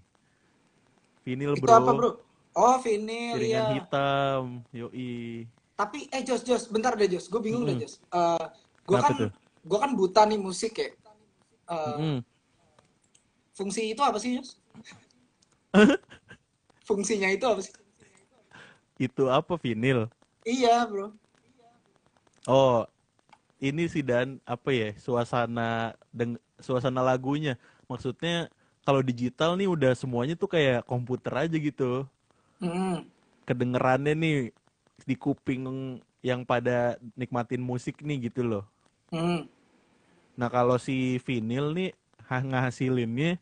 Vinyl Itu bro, apa bro? Oh vinyl piringan ya. hitam, yoi. Tapi eh Jos Jos, bentar deh Jos, gue bingung deh Mm-mm. Jos. Eh gue kan tuh? Gue kan buta nih musik ya. Eh, Mm-mm. Fungsi itu apa sih Jos? [LAUGHS] Fungsinya itu apa sih? Itu apa vinyl? Iya bro. Oh, ini sih dan apa ya suasana deng suasana lagunya. Maksudnya kalau digital nih udah semuanya tuh kayak komputer aja gitu. Mm-mm. Kedengerannya nih di kuping yang pada nikmatin musik nih gitu loh. Mm. Nah kalau si vinyl nih ngehasilinnya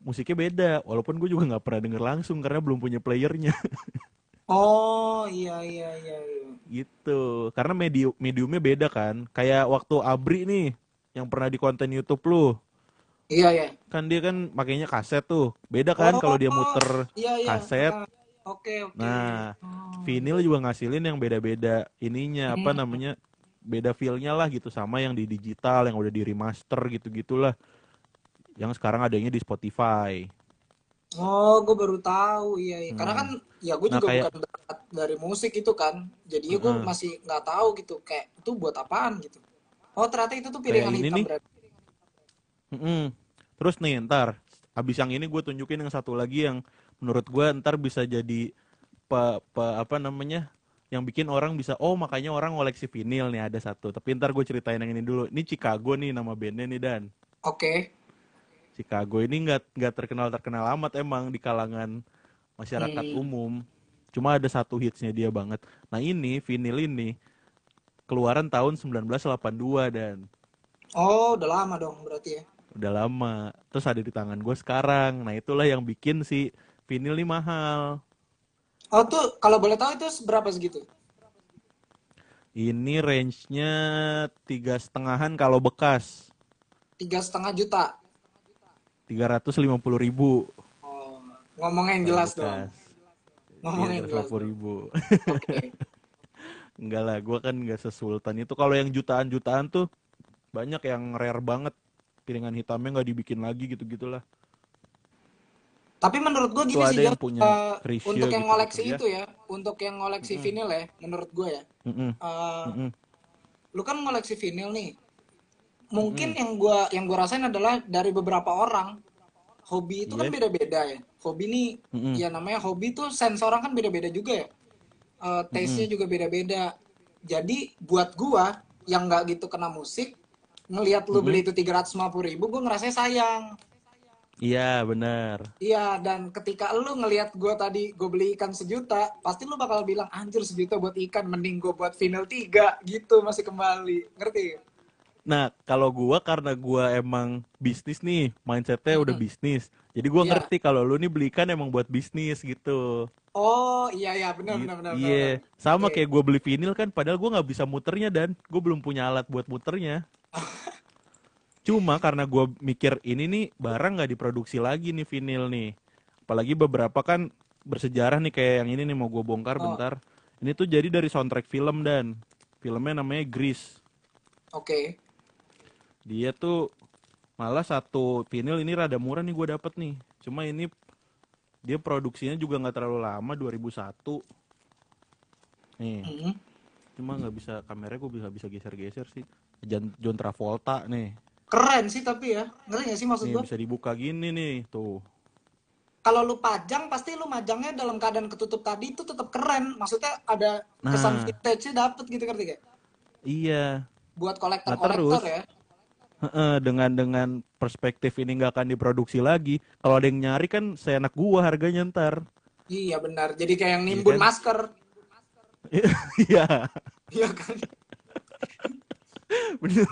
musiknya beda. Walaupun gue juga nggak pernah denger langsung karena belum punya playernya [LAUGHS] Oh iya iya iya. iya. gitu. Karena medium mediumnya beda kan. Kayak waktu Abri nih yang pernah di konten YouTube lu. Iya iya. kan dia kan makainya kaset tuh beda kan kalau dia Oh, muter Iya iya. kaset. Ah, Oke oke. nah Oh. vinyl juga ngasilin yang beda-beda ininya apa Hmm. namanya beda feelnya lah gitu sama yang di digital yang udah di remaster gitu gitulah yang sekarang adanya di Spotify Oh, gue baru tahu, iya, iya. Karena Hmm. kan, ya gue Nah, juga kayak- bukan dari musik itu kan, jadinya gue Heeh. masih nggak tahu gitu, kayak itu buat apaan gitu. Oh, ternyata itu tuh piringan hitam nih. berarti. Mm-mm. terus nih ntar abis yang ini gue tunjukin yang satu lagi yang menurut gue ntar bisa jadi pe, pe- apa namanya yang bikin orang bisa oh makanya orang ngoleksi vinil nih ada satu tapi ntar gue ceritain yang ini dulu ini Chicago nih nama bandnya nih dan Oke, Chicago ini nggak nggak terkenal terkenal amat emang di kalangan masyarakat Hmm. umum. Cuma ada satu hitsnya dia banget. Nah ini vinil ini keluaran tahun 1982 dan Oh, udah lama dong berarti ya. udah lama. Terus ada di tangan gue sekarang. Nah itulah yang bikin si vinil ini mahal. Oh, tuh kalau boleh tahu itu berapa segitu? Ini range-nya tiga setengahan kalau bekas, Tiga setengah juta. 350 ribu. Oh, ngomongnya yang jelas dong. Ngomongnya yang jelas. 350 dong. ribu. Oke. [LAUGHS] Enggak lah, gue kan nggak sesultan itu. Kalau yang jutaan-jutaan tuh banyak yang rare banget. Piringan hitamnya nggak dibikin lagi gitu-gitulah. Tapi menurut gue gini sih, yang punya Chrisye untuk yang gitu-gitu ngoleksi ya. itu ya, untuk yang ngoleksi Mm-mm. vinil ya, menurut gue ya, Mm-mm, eh, mm-mm, lu kan ngoleksi vinil nih. Mungkin yang gua yang gua rasain adalah dari beberapa orang. Hobi itu kan Iya. beda-beda ya. Hobi nih mm-mm. ya namanya hobi tuh sense orang kan beda-beda juga ya. Eh, taste-nya juga beda-beda. Jadi buat gua yang nggak gitu kena musik, ngelihat lu Mm-mm. beli itu 350 ribu, gua ngerasa sayang. Iya benar. Iya, dan ketika lu ngelihat gua tadi gue beli ikan sejuta, pasti lu bakal bilang anjir sejuta buat ikan, mending gue buat vinyl tiga gitu masih kembali. Ngerti? Nah kalau gua karena gua emang bisnis nih, mindsetnya udah Mm-mm. bisnis. Jadi gua Iya. ngerti kalau lu nih belikan emang buat bisnis gitu. Oh, iya iya benar benar benar. Iya, sama Oke. kayak gue beli vinil kan, padahal gue nggak bisa muternya dan gue belum punya alat buat muternya. [LAUGHS] Cuma karena gue mikir ini nih barang nggak diproduksi lagi nih vinil nih, apalagi beberapa kan bersejarah nih kayak yang ini nih mau gue bongkar Oh. bentar. Ini tuh jadi dari soundtrack film dan filmnya namanya Grease. Oke. Dia tuh malah satu vinil ini rada murah nih gue dapet nih. Cuma ini dia produksinya juga nggak terlalu lama 2001. Nih. Mm. cuma nggak bisa kameranya gue bisa bisa geser-geser sih John, John Travolta nih Keren sih tapi ya. Ngerti gak sih maksud nih gua? bisa dibuka gini nih tuh Kalau lu pajang pasti lu majangnya dalam keadaan ketutup tadi itu tetap keren. Maksudnya ada kesan Nah. vintage-nya dapet gitu ngerti gak? iya Buat Nah, kolektor-kolektor terus, ya. Heeh, dengan dengan perspektif ini nggak akan diproduksi lagi kalau ada yang nyari kan seenak gua harganya ntar Iya benar. Jadi kayak yang Iya nimbun kan? masker. [LAUGHS] iya Iya kan? [LAUGHS] bener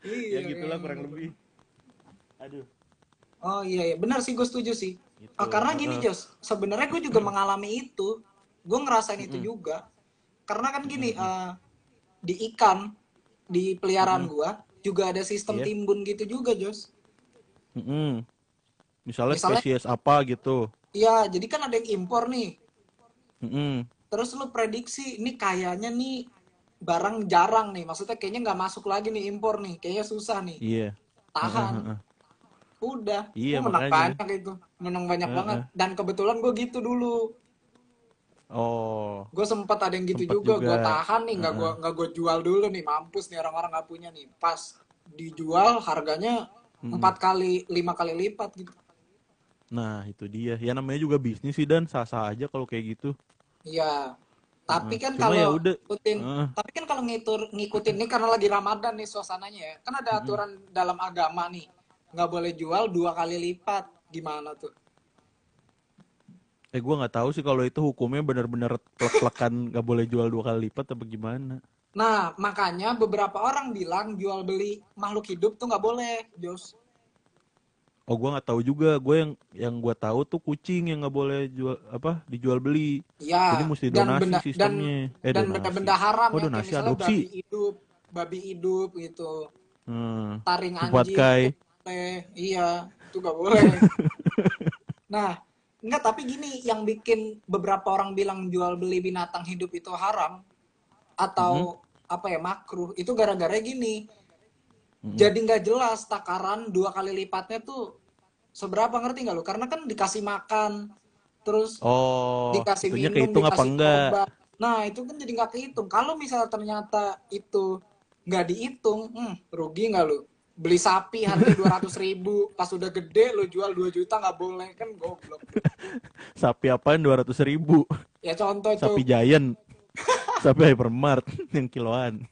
Iya. ya gitulah kayak kurang nimbun. lebih aduh Oh iya, iya. benar sih gue setuju sih. gitu. Ah, karena gini. Jos, sebenarnya gue juga [CLEARS THROAT] mengalami itu, gue ngerasain itu juga. Karena kan gini, eh, di ikan, di peliharaan gue juga ada sistem Iya. timbun gitu juga Jos. Mm-mm. misalnya, Misalnya- spesies apa gitu Iya, jadi kan ada yang impor nih. Mm-mm. Terus lu prediksi, ini kayaknya nih barang jarang nih. Maksudnya kayaknya nggak masuk lagi nih impor nih. Kayaknya susah nih. Iya. tahan. Heeh, heeh. udah. Iya, Gua menang makanya. banyak itu. Menang banyak Heeh. banget. dan kebetulan gue gitu dulu. Oh, gue sempat ada yang gitu Sempet juga, juga. gue tahan nih. Nggak gue nggak gue jual dulu nih. Mampus nih orang-orang nggak punya nih. Pas dijual harganya Hmm. empat kali lima kali lipat gitu. Nah itu dia. Ya namanya juga bisnis sih dan. Sah-sah aja kalau kayak gitu. iya tapi kan Cuma ya kalau udah. ngikutin Heeh. tapi kan kalau ngitur ngikutin nih karena lagi ramadan nih suasananya ya. Kan ada aturan dalam agama nih. Nggak boleh jual dua kali lipat. Gimana tuh? Eh gue nggak tahu sih kalau itu hukumnya benar-benar plek-plekan [LAUGHS] nggak boleh jual dua kali lipat apa gimana. nah makanya beberapa orang bilang jual beli makhluk hidup tuh nggak boleh Jos Oh gue nggak tahu juga. Gue yang yang gue tahu tuh kucing yang nggak boleh jual apa dijual beli. Ya, Jadi mesti dan donasi benda dan sistemnya. eh dan donasi. benda-benda haram Oh, ya, donasi, misalnya adopsi. babi hidup, babi hidup gitu, Hmm. taring Buat anjing, kai. iya, itu gak boleh. [LAUGHS] nah, enggak tapi gini, yang bikin beberapa orang bilang jual beli binatang hidup itu haram atau Mm-hmm. apa ya makruh, itu gara-gara gini. Mm-mm. Jadi nggak jelas takaran dua kali lipatnya tuh seberapa ngerti nggak lu? Karena kan dikasih makan, terus Oh, dikasih minum, kehitung apa dikasih enggak? obat. Nah, itu kan jadi nggak kehitung. Kalau misalnya ternyata itu nggak dihitung, hmm, rugi nggak lu? Beli sapi harga [LAUGHS] dua ratus ribu, pas udah gede lu jual 2 juta nggak boleh kan goblok. [LAUGHS] Sapi apaan dua ratus ribu? Ya contoh Sapi tuh, Giant, [LAUGHS] sapi Hypermart yang kiloan.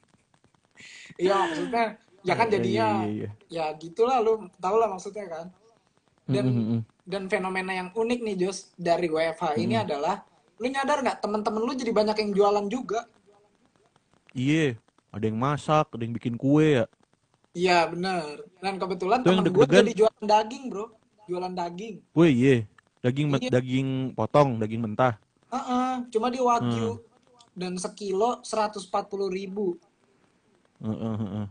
iya maksudnya, ya kan Eh, jadinya, iya, iya, ya gitulah lu tau lah maksudnya kan. Dan Mm, mm, mm. dan fenomena yang unik nih Jos dari WFH ini adalah, lu nyadar nggak temen-temen lu jadi banyak yang jualan juga? Iya, ada yang masak, ada yang bikin kue ya. Iya bener. Dan kebetulan yang temen gue jadi jualan daging bro, jualan daging. Wih, iya. Daging Iya. daging potong, daging mentah. Heeh, cuma di wagyu Hmm. dan sekilo 140 ribu. Heeh, heeh. Nah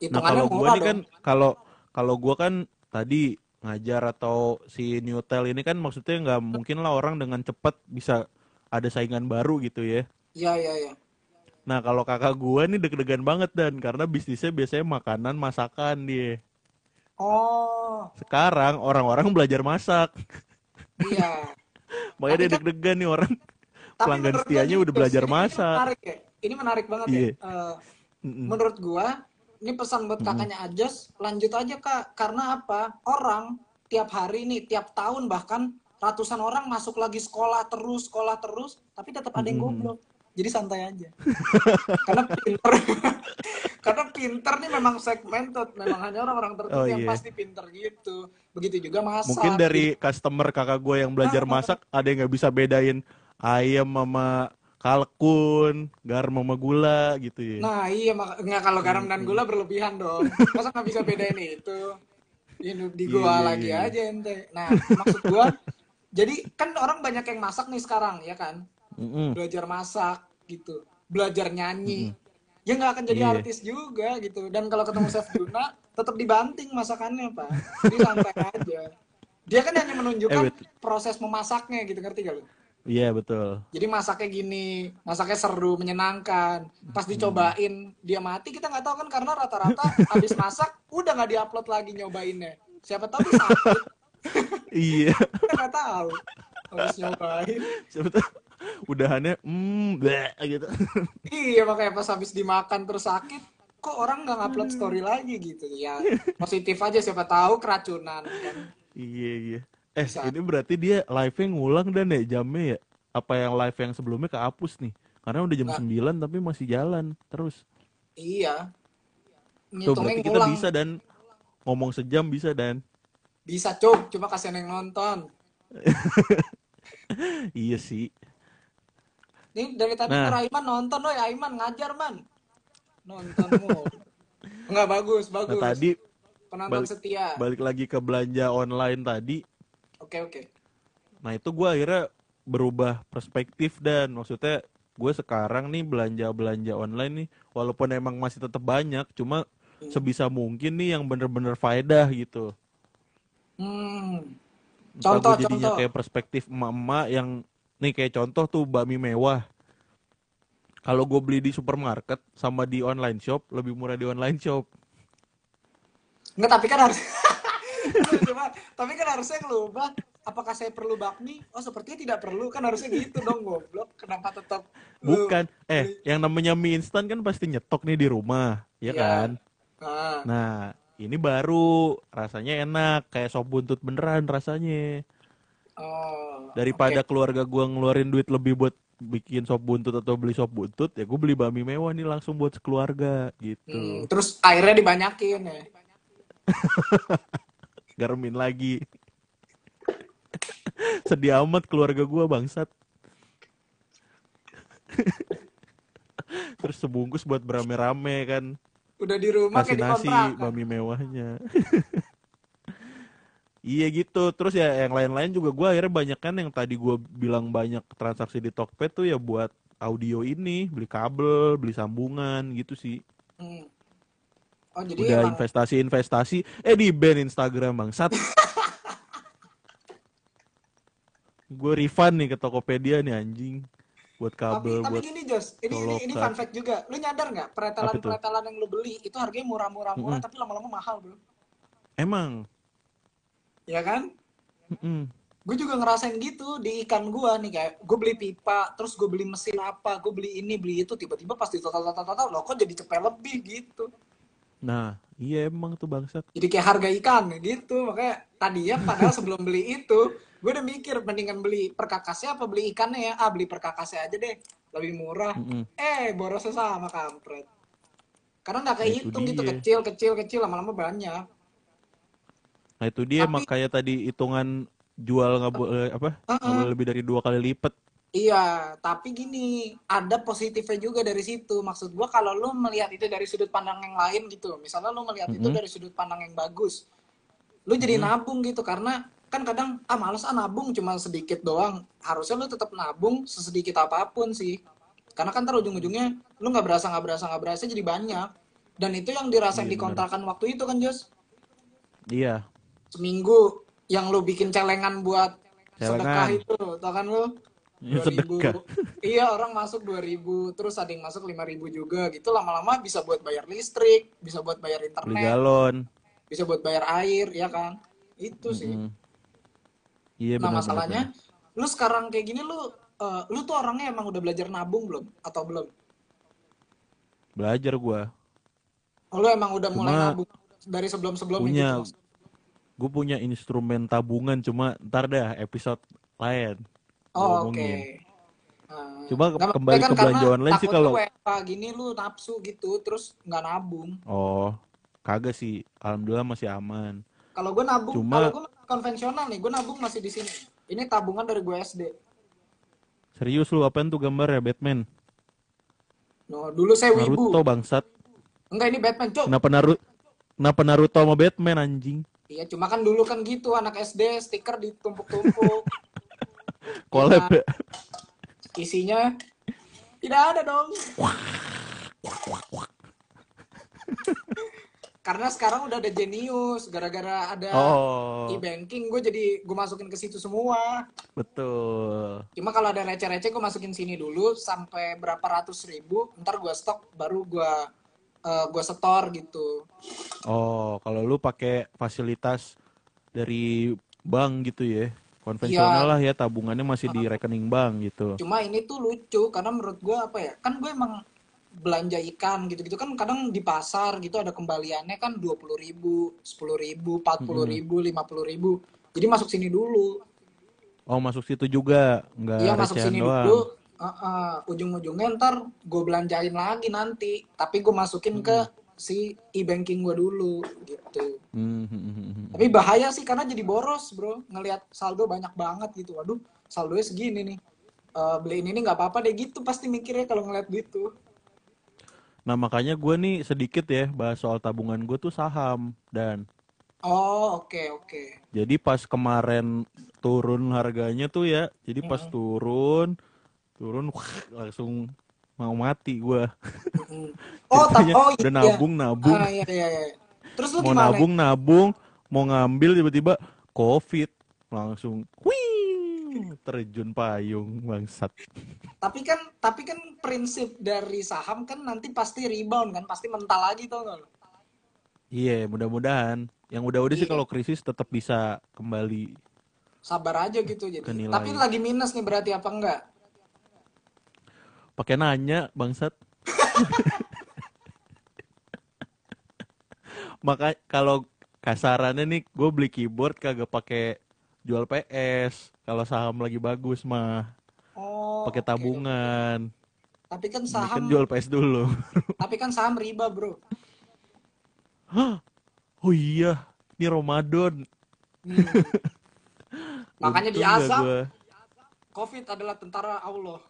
Hitungannya kalau gua murah nih kan kalau kalau gua kan tadi ngajar atau si Newtel ini kan maksudnya nggak mungkin lah orang dengan cepat bisa ada saingan baru gitu ya. Iya iya iya. Nah kalau kakak gua nih deg-degan banget dan karena bisnisnya biasanya makanan masakan dia. Oh Sekarang orang-orang belajar masak, iya. [LAUGHS] makanya dia kan- deg-degan nih orang. Tapi Pelanggan setianya udah belajar ini- Ini masak. menarik ya. Ini menarik banget Iya. ya. Mm-mm. menurut gua, ini pesan buat kakaknya Ajas, lanjut aja kak. Karena apa? Orang tiap hari nih, tiap tahun bahkan ratusan orang masuk lagi sekolah terus, sekolah terus, tapi tetap ada yang Mhm. goblok. Jadi santai aja. [LAUGHS] Karena pinter. [LAUGHS] Karena pinter nih memang segmented, memang hanya orang-orang tertentu Oh, yang iya. pasti pinter gitu. Begitu juga masak. Mungkin dari customer kakak gue yang belajar Ah. masak ada yang nggak bisa bedain ayam sama kalkun, garam sama gula gitu ya. Nah iya mak- nggak kalau garam dan gula berlebihan dong. Masa nggak bisa bedain itu? Ini di Iya, gua iya, lagi iya. aja ente. Nah maksud gua, jadi kan orang banyak yang masak nih sekarang ya kan, Mm-mm. belajar masak gitu, belajar nyanyi. Ya nggak akan jadi Iya. artis juga gitu. Dan kalau ketemu Chef Juna, tetap dibanting masakannya pak. Jadi santai aja. Dia kan hanya menunjukkan Eh, proses memasaknya gitu, ngerti gak lu? Iya betul. Jadi masaknya gini, masaknya seru, menyenangkan. Pas dicobain dia mati, kita nggak tahu kan karena rata-rata [LAUGHS] habis masak udah nggak diupload lagi nyobainnya. Siapa tahu sakit, [LAUGHS] iya. kita nggak tahu. Habis nyobain. Siapa tahu udahannya hmm bleh, gitu. [LAUGHS] Iya makanya pas habis dimakan terus sakit, kok orang nggak ngupload story lagi gitu ya. Positif aja siapa tahu keracunan kan. iya iya. Eh Bisa. ini berarti dia live-nya ngulang dan ya jamnya ya? Apa yang live yang sebelumnya kehapus nih? Karena udah jam Nggak. 9 tapi masih jalan terus. Iya. Tuh berarti kita bisa dan ngomong sejam bisa dan Bisa cuk, cuma kasihan yang nonton. [LAUGHS] iya sih. Nih dari tadi Nah. nah. Aiman nonton, woi Aiman ngajar man. Nonton mulu. [LAUGHS] Enggak bagus, Nah bagus. tadi Penonton balik- setia. balik lagi ke belanja online tadi. Oke oke. Nah itu gue akhirnya berubah perspektif dan maksudnya gue sekarang nih belanja belanja online nih walaupun emang masih tetap banyak cuma Hmm. sebisa mungkin nih yang bener-bener faedah gitu. Hmm. Entah Contoh, gua jadinya contoh. kayak perspektif emak-emak yang nih kayak contoh tuh bakmi mewah. Kalau gue beli di supermarket sama di online shop lebih murah di online shop. Enggak, tapi kan harus [LAUGHS] Cuma, tapi kan harusnya ngelubah apakah saya perlu bakmi? Oh, sepertinya tidak perlu. Kan harusnya gitu dong, goblok. Kenapa tetap lu- Bukan. Eh, yang namanya mie instan kan pasti nyetok nih di rumah, ya Iya. kan? Ah, Nah, ini baru rasanya enak kayak sop buntut beneran rasanya. oh, Daripada oke. keluarga gua ngeluarin duit lebih buat bikin sop buntut atau beli sop buntut, ya gue beli bakmi mewah nih langsung buat sekeluarga gitu. Hmm, terus airnya dibanyakin ya. [LAUGHS] Garmin lagi. [LAUGHS] Sedih amat keluarga gua bangsat. [LAUGHS] Terus sebungkus buat berame-rame kan. Udah di rumah nasi, kontrakan. bami mewahnya. [LAUGHS] iya gitu. Terus ya yang lain-lain juga gua akhirnya banyak kan yang tadi gua bilang banyak transaksi di Tokped tuh ya buat audio ini, beli kabel, beli sambungan gitu sih. Hmm. Oh, jadi Udah emang investasi-investasi, eh di ban Instagram bangsat. [LAUGHS] gue refund nih ke Tokopedia nih anjing. Buat tapi kabel, tapi buat gini Jos, ini ini ini fun fact juga. Lu nyadar nggak peretelan-peretelan yang lu beli itu harganya murah-murah murah Mm-mm. tapi lama-lama mahal, Bro. Emang. Ya kan? mm-mm. Gue juga ngerasain gitu di ikan gua nih kayak gue beli pipa, terus gue beli mesin apa, gue beli ini, beli itu, tiba-tiba pas di total total total loh kok jadi cepet lebih gitu. Nah, iya emang tuh bangsat. Jadi kayak harga ikan gitu. Makanya tadinya padahal sebelum beli itu, gue udah mikir mendingan beli perkakasnya apa beli ikannya ya. Ah, beli perkakasnya aja deh. Lebih murah. Mm-mm. Eh, borosnya sama kampret. Karena nggak Nah, itu kehitung gitu kecil kecil kecil lama-lama banyak. Nah itu dia Tapi- makanya tadi hitungan jual nggak boleh apa? Nggak Heeh. boleh lebih dari dua kali lipat. Iya, tapi gini, ada positifnya juga dari situ. Maksud gua kalau lu melihat itu dari sudut pandang yang lain gitu. Misalnya lu melihat itu Mhm. dari sudut pandang yang bagus. Lu jadi nabung gitu karena kan kadang ah males ah nabung cuma sedikit doang. Harusnya lu tetap nabung sesedikit apa pun sih. Karena kan ntar ujung-ujungnya lu nggak berasa nggak berasa nggak berasa jadi banyak. Dan itu yang dirasain Iya, di bener. kontrakan waktu itu kan Jos. Iya. Seminggu yang lu bikin celengan buat sedekah Celengan. itu, tau kan lu? Ya, 2000. sedekah. [LAUGHS] Iya, orang masuk 2000, terus ada yang masuk 5000 juga gitu. Lama-lama bisa buat bayar listrik, bisa buat bayar Beli internet, galon. bisa buat bayar air, ya kan? Itu sih. Mm-mm. Iya Nah, benar. masalahnya lu sekarang kayak gini lu eh, lu tuh orangnya emang udah belajar nabung belum atau belum? Belajar gua. Oh, lu emang udah mulai Cuma nabung dari sebelum-sebelumnya punya gitu. gue punya instrumen tabungan cuma ntar dah episode lain Oh, oke. omongin. Nah, Coba nggak kembali maksudnya ke belanja online sih kalau- gini lu nafsu gitu terus nggak nabung. oh kagak sih alhamdulillah masih aman Kalau gue nabung, Cuma- kalau gue konvensional nih, gue nabung masih di sini. Ini tabungan dari gue SD. serius lu apaan tuh gambar ya Batman No, dulu saya wibu. Naruto bangsat Enggak ini Batman, cok. kenapa Naruto kenapa Naruto sama Batman anjing Iya, cuma kan dulu kan gitu anak SD stiker ditumpuk-tumpuk. [LAUGHS] collab ya? Isinya tidak ada dong. Karena sekarang udah ada Genius, gara-gara ada oh e-banking, gue jadi gue masukin ke situ semua. betul Cuma kalau ada receh-receh gue masukin sini dulu sampai berapa ratus ribu, ntar gue stok baru gue eh, gue setor gitu. oh kalau lu pakai fasilitas dari bank gitu ya konvensional Iya. lah ya tabungannya masih di rekening bank gitu Cuma ini tuh lucu karena menurut gue apa ya? Kan gue emang belanja ikan gitu-gitu kan kadang di pasar gitu ada kembaliannya kan dua puluh ribu, sepuluh ribu, empat puluh ribu, lima puluh ribu. Jadi masuk sini dulu. oh masuk situ juga nggak Iya masuk sini doang dulu. Uh, uh, ujung-ujungnya ntar gue belanjain lagi nanti. Tapi gue masukin ke si e-banking gue dulu gitu. Hmm, hmm, hmm, hmm. Tapi bahaya sih karena jadi boros bro. Ngelihat saldo banyak banget gitu. Waduh saldonya segini nih. Eh, beliin ini nggak apa-apa deh gitu pasti mikirnya kalau ngeliat gitu. Nah makanya gue nih sedikit ya bahas soal tabungan gue tuh saham dan Oh oke oke. jadi pas kemarin turun harganya tuh ya, jadi pas turun turun wah, langsung mau mati gue. [LAUGHS] Oh, tap, oh udah iya. nabung nabung Ah, iya, iya, iya. Terus lu mau gimana? nabung nabung mau ngambil tiba-tiba covid langsung wih terjun payung bangsat. Tapi kan tapi kan prinsip dari saham kan nanti pasti rebound kan, pasti mental lagi tuh nggak? Iya, mudah-mudahan. Yang udah-udah sih Iya. kalau krisis tetap bisa kembali. Sabar aja gitu jadi. Ke nilai. Tapi lagi minus nih berarti apa enggak? Pakai nanya, bangsat. [LAUGHS] Maka kalau kasarannya nih, gue beli keyboard kagak pakai jual PS. Kalau saham lagi bagus mah Oh. pakai tabungan. Tapi kan Ini saham kan jual PS dulu. [LAUGHS] tapi kan saham riba, Bro. Oh iya, ini Ramadan. Hmm. [LAUGHS] Makanya di azab. Covid adalah tentara Allah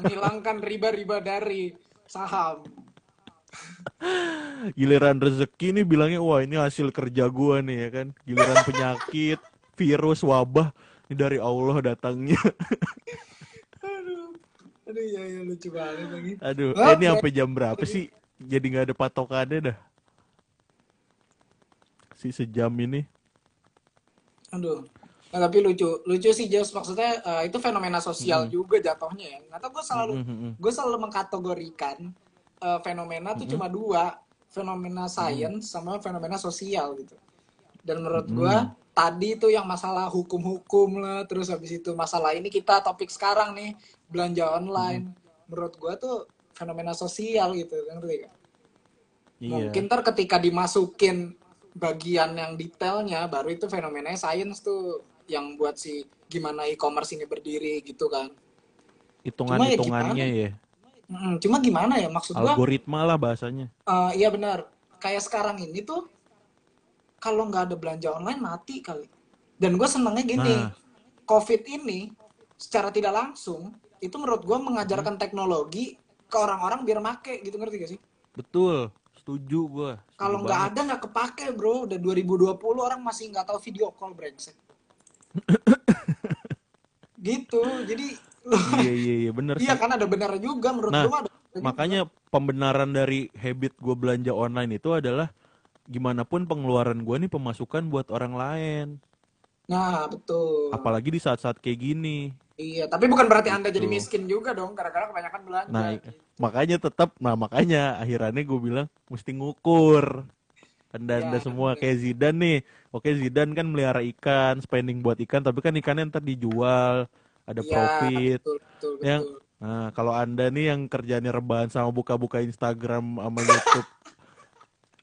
menghilangkan riba-riba dari saham. Giliran rezeki nih bilangnya wah ini hasil kerja gua nih ya kan. Giliran penyakit, [LAUGHS] virus, wabah ini dari Allah datangnya. [LAUGHS] Aduh, aduh ya, ya lucu banget lagi. Aduh, eh, ini sampai jam berapa sih? Jadi nggak ada patokannya dah. Si sejam ini. Aduh. Nah, tapi lucu, lucu sih Jos maksudnya eh, itu fenomena sosial juga jatuhnya ya. Nggak tahu gue selalu Mm, mm, mm. gue selalu mengkategorikan eh, fenomena tuh cuma dua, fenomena sains sama fenomena sosial gitu. Dan menurut gue tadi itu yang masalah hukum-hukum lah, terus habis itu masalah ini kita topik sekarang nih belanja online. Menurut gue tuh fenomena sosial gitu, ngerti gak? Iya. Mungkin ntar ketika dimasukin bagian yang detailnya, baru itu fenomenanya sains tuh yang buat si gimana e-commerce ini berdiri gitu kan. Hitungan-hitungannya ya. Mm, cuma gimana ya maksud gua? Algoritma lah bahasanya. eh, iya benar. Kayak sekarang ini tuh kalau nggak ada belanja online mati kali. Dan gue senengnya gini, Nah. COVID ini secara tidak langsung itu menurut gue mengajarkan teknologi ke orang-orang biar make gitu ngerti gak sih? Betul, setuju gua. Setuju Kalau nggak ada nggak kepake bro. Udah 2020 orang masih nggak tahu video call brengsek. Gitu. Jadi Iya iya iya bener sih. iya kan ada benar juga menurut Nah, gua ada bener juga. Makanya pembenaran dari habit gue belanja online itu adalah gimana pun pengeluaran gue nih pemasukan buat orang lain. Nah betul. Apalagi di saat-saat kayak gini. Iya. Tapi bukan berarti anda jadi Gitu. miskin juga dong. Gara-gara kebanyakan belanja. Nah, makanya tetap, nah makanya akhirnya gue bilang mesti ngukur. Anda anda Ya, semua kayak Zidane nih. Oke Zidane kan melihara ikan, spending buat ikan, tapi kan ikannya ntar dijual, ada Iya, profit. Betul betul betul. Yang Nah, kalau Anda nih yang kerjanya rebahan sama buka-buka Instagram sama YouTube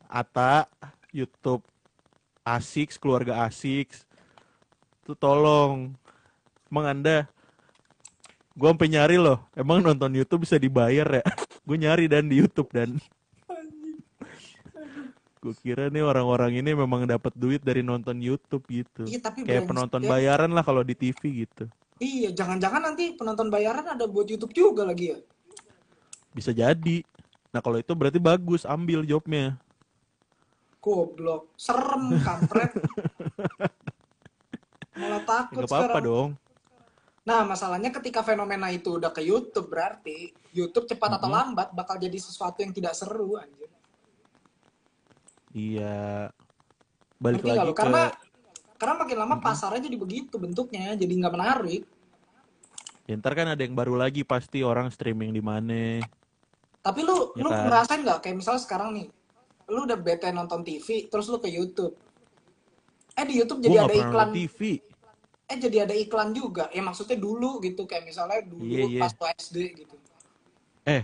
Ata, YouTube Asiks, keluarga Asiks. Tuh tolong. Emang Anda Gue sampai nyari loh. Emang nonton YouTube bisa dibayar ya? [LAUGHS] Gue nyari dan di YouTube dan gue kira nih orang-orang ini memang dapat duit dari nonton YouTube gitu. Iya, tapi Kayak penonton ya. bayaran lah kalau di TV gitu. Iya, jangan-jangan nanti penonton bayaran ada buat YouTube juga lagi ya. Bisa jadi. Nah kalau itu berarti bagus, ambil jobnya. Goblok, serem, kampret. [LAUGHS] Malah takut Gak apa-apa dong. Nah, masalahnya ketika fenomena itu udah ke YouTube berarti YouTube cepat atau lambat bakal jadi sesuatu yang tidak seru anjir. Iya. Balik nggak lagi ke Karena karena makin lama pasarnya jadi begitu bentuknya, jadi nggak menarik. ya, ntar kan ada yang baru lagi pasti orang streaming di mana. Tapi lu Ya lu kan? ngerasain nggak kayak misalnya sekarang nih, lu udah bete nonton TV, terus lu ke YouTube. Eh di YouTube jadi ada iklan, TV. eh jadi ada iklan juga. Ya maksudnya dulu gitu, kayak misalnya dulu Iya, iya. pas SD gitu. Eh,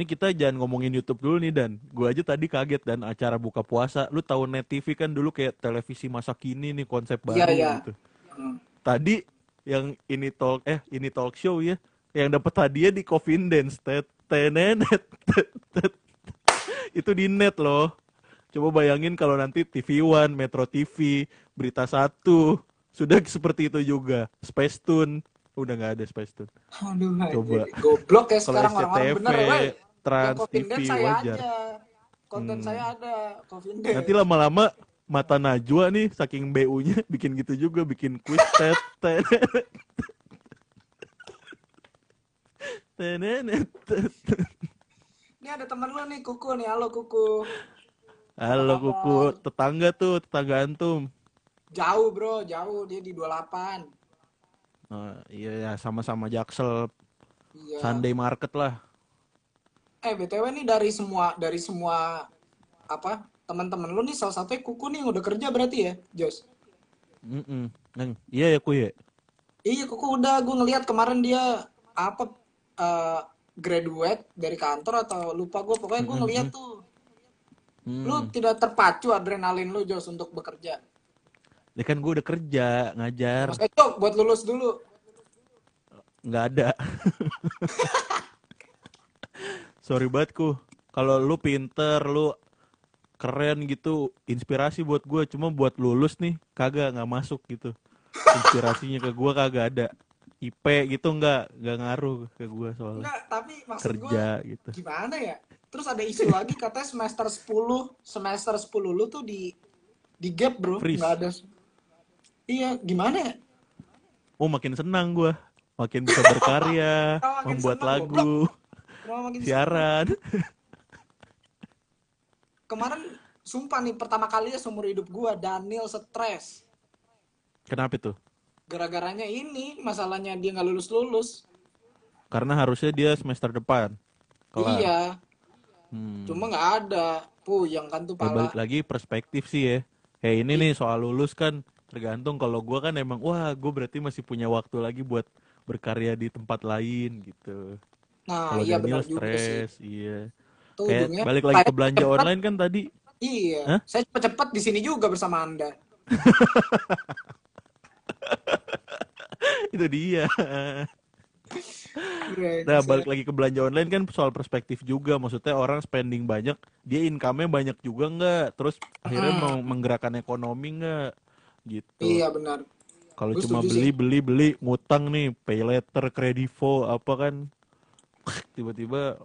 ini kita jangan ngomongin YouTube dulu nih dan gue aja tadi kaget dan acara buka puasa. Lu tahu Net TV kan dulu kayak televisi masa kini nih konsep baru Iya, iya. gitu. Hmm. Tadi yang ini talk eh ini talk show ya, yang dapat hadiah di Coffin Dance tet tenenet itu di net loh. Coba bayangin kalau nanti TV One, Metro TV, Berita Satu sudah seperti itu juga. Space Tune udah nggak ada Space Tune. Aduh, Coba. goblok ya sekarang orang-orang bener, weh. Trans Coffin TV saya wajar. aja. Konten Hmm. saya ada, Coffin Dance. Nanti lama-lama mata Najwa nih saking BU-nya [LAUGHS] bikin gitu juga bikin quiz [LAUGHS] [LAUGHS] tet tet. Ini ada temen lu nih, Kuku nih. Halo, Kuku. Halo Apa kuku, tetangga tuh, tetangga antum. Jauh, bro. Jauh. Dia di 28. Eh, iya ya sama-sama Jaksel Iya. Sunday Market lah. Eh btw nih dari semua dari semua apa teman-teman lu nih salah satunya kuku nih yang udah kerja berarti ya Jos? Mm-mm. Neng, iya ya kuy ya. Iya kuku udah gue ngeliat kemarin dia apa eh, graduate dari kantor atau lupa gue pokoknya gue ngeliat tuh Hmm. lu tidak terpacu adrenalin lu Jos untuk bekerja. Ya kan gue udah kerja ngajar, Mas buat lulus dulu. nggak ada. [LAUGHS] Sorry banget ku. Kalau lu pinter, lu keren gitu, inspirasi buat gue. Cuma buat lulus nih, kagak nggak masuk gitu. Inspirasinya ke gue kagak ada. IP gitu nggak nggak ngaruh ke gue soalnya Enggak, tapi maksud kerja gitu. gimana ya? Terus ada isu lagi katanya semester 10, semester 10 lu tuh di di gap, Bro. Freeze. Nggak ada. Iya, gimana ya? Oh makin senang gue, makin bisa berkarya, [LAUGHS] Oh, makin membuat senang, lagu, Kenapa makin siaran. Kemarin sumpah nih pertama kalinya seumur hidup gua Daniel stres. Kenapa tuh? Gara-garanya ini masalahnya dia nggak lulus-lulus. Karena harusnya dia semester depan. Kelar. Iya, Hmm. cuma nggak ada. Puyeng kan tuh Ya, pala. balik lagi perspektif sih ya. Kayak ini nih soal lulus kan tergantung kalau gua kan emang wah gue berarti masih punya waktu lagi buat berkarya di tempat lain gitu. Nah, iya benar juga sih. stres, iya. Tuh Kayak ujungnya balik lagi ke belanja cepet- online kan tadi. Iya, Hah? saya cepet-cepet di sini juga bersama Anda. [LAUGHS] Itu dia. Nah, balik lagi ke belanja online kan soal perspektif juga. Maksudnya orang spending banyak, dia income-nya banyak juga nggak? Terus akhirnya Hmm. mau menggerakkan ekonomi nggak? Gitu. Iya benar. Kalau cuma beli sih. beli beli ngutang nih, pay letter, kredivo apa kan? [LAUGHS] Tiba-tiba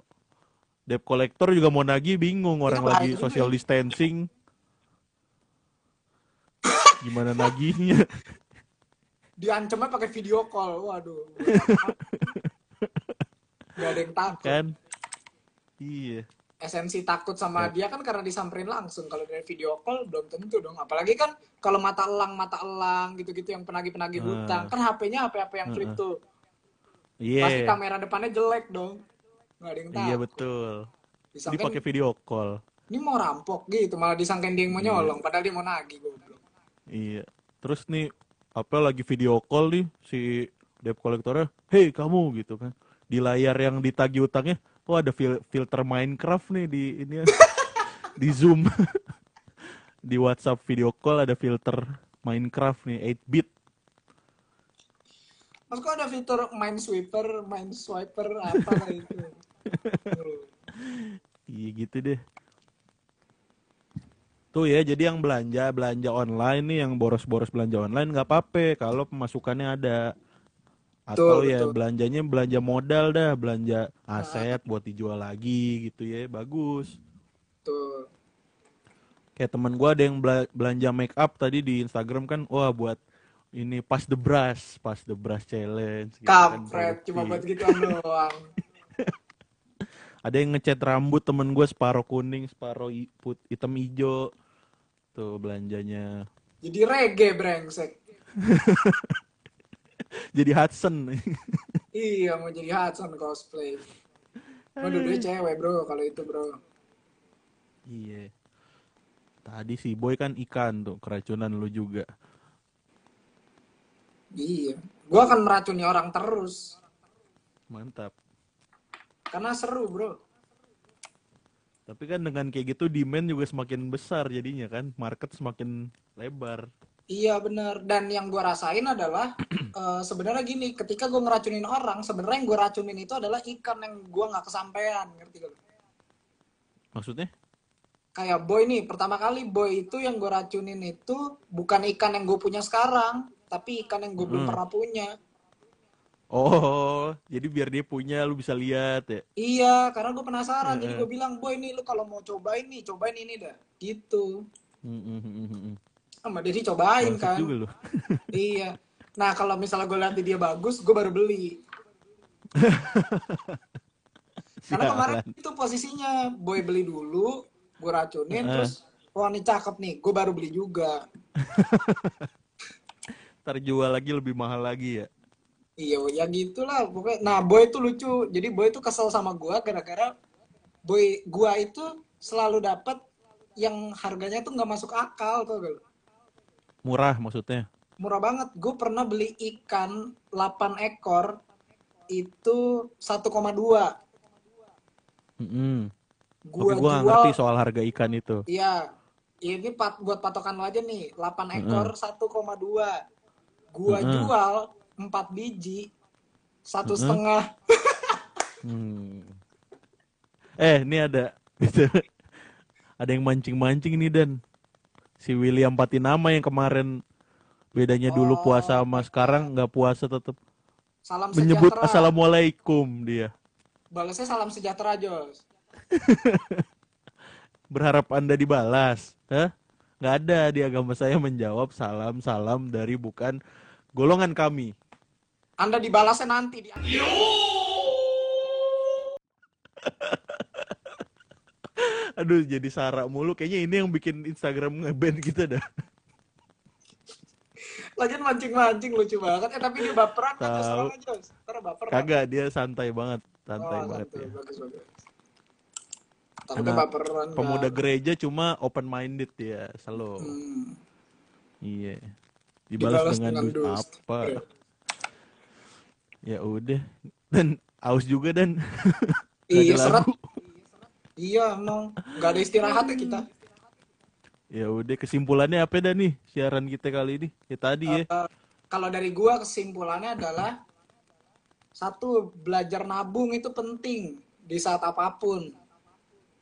debt collector juga mau nagih bingung orang lagi social ya. distancing. Gimana nagihnya? [LAUGHS] Diancamnya pakai video call. Waduh. [LAUGHS] Gak ada yang takut. kan? Iya. esensi takut sama Ya. dia kan karena disamperin langsung kalau dari video call belum tentu dong apalagi kan kalau mata elang mata elang gitu-gitu yang penagih-penagih Ah. hutang kan HP-nya HP-HP yang flip Heeh. tuh Iya. pasti kamera depannya jelek dong nggak ada yang tahu Iya betul. Disangkain pakai video call. ini mau rampok gitu malah disangkain dia yang mau nyolong padahal dia mau nagih goblok Iya. Terus nih apa lagi video call nih si debt collectornya, "Hei kamu" gitu kan. Di layar yang ditagih utangnya, oh ada fil- filter Minecraft nih di ini ya. [LAUGHS] di Zoom. [LAUGHS] di WhatsApp video call ada filter Minecraft nih 8 bit. Mas kok ada fitur mind sweeper, mind swiper apa itu. Iya gitu deh. Tuh ya, jadi yang belanja belanja online nih, yang boros-boros belanja online nggak apa-apa kalau pemasukannya ada. Atau Betul, ya betul. belanjanya belanja modal dah, belanja aset buat dijual lagi gitu ya, bagus. Tuh. Kayak temen gua ada yang bela- belanja make up tadi di Instagram kan, wah buat ini pas the brush, pas the brush challenge. gitu kan, Kampret, cuma buat gituan doang. [LAUGHS] Ada yang ngecat rambut temen gue separuh kuning, separuh put, hitam hijau. Tuh belanjanya. Jadi reggae brengsek. [LAUGHS] Jadi Hudson. [LAUGHS] Iya mau jadi Hudson cosplay. Mau dua cewek bro kalau itu bro. iya. Tadi si Boy kan ikan tuh, keracunan lu juga. Iya. Gua akan meracuni orang terus. Mantap. Karena seru bro. Tapi kan dengan kayak gitu demand juga semakin besar jadinya kan, market semakin lebar. Iya bener. Dan yang gua rasain adalah [CLEARS THROAT] eh, sebenarnya gini. Ketika gua ngeracunin orang, sebenarnya yang gua racunin itu adalah ikan yang gua nggak kesampaian. Ngerti gak? Maksudnya? Kayak boy nih. Pertama kali boy itu yang gua racunin itu bukan ikan yang gue punya sekarang. Tapi ikan yang gue belum Hmm. pernah punya. Oh, jadi biar dia punya lu bisa lihat ya. Iya, karena gue penasaran. Jadi gue bilang, boy nih lu kalau mau cobain nih, cobain ini dah. Gitu. Hmm, hmm, hmm, hmm. Sama dia cobain Bangsat kan. juga lu. [LAUGHS] iya. Nah kalau misalnya gue lihat dia bagus, gue baru beli. [LAUGHS] Karena kemarin itu posisinya, boy beli dulu, gue racunin, Heeh. terus wah ini cakep nih, gue baru beli juga. [LAUGHS] Ntar jual lagi lebih mahal lagi ya. Iya, ya gitulah pokoknya. Nah, Boy itu lucu. Jadi Boy itu kesel sama gua gara-gara Boy gua itu selalu dapat yang harganya tuh nggak masuk akal tuh. gak? Murah maksudnya. Murah banget. Gue pernah beli ikan 8 ekor itu 1,2. Mm-mm. Tapi Gua gue gak jual ngerti soal harga ikan itu. Iya, ini pat, buat patokan lo aja nih, 8 ekor 1,2. Gua Mm-mm. jual 4 biji satu Mm-mm. setengah. Hmm. Eh, ini ada gitu. [LAUGHS] ada yang mancing-mancing nih Dan. Si William Patinama yang kemarin bedanya dulu Oh, puasa sama sekarang nggak puasa tetap Salam menyebut sejahtera. assalamualaikum dia. Balasnya salam sejahtera, Jos. [LAUGHS] Berharap Anda dibalas. Hah? Nggak ada di agama saya menjawab salam salam dari bukan golongan kami. Anda dibalasnya nanti di [LAUGHS] Aduh jadi Sarah mulu kayaknya ini yang bikin Instagram ngeband kita dah. [LAUGHS] Lagian mancing-mancing lucu banget. Eh tapi dia baperan kan Jos. Ntar baper kan? Kagak dia santai banget, santai Oh, banget santai. ya. Bagus, bagus. Tapi baperan. Pemuda kan. gereja cuma open minded ya, selalu. Hmm. Iya. Dibalas, Dibalas dengan, dengan dus. apa? Iya. Ya udah. Dan aus juga dan Nggak [LAUGHS] Iya, lagu. Iya, emang. Gak ada istirahat ya kita. Ya udah kesimpulannya apa dah nih siaran kita kali ini? Ya tadi ya. Eh, kalau dari gua kesimpulannya adalah satu belajar nabung itu penting di saat apa pun.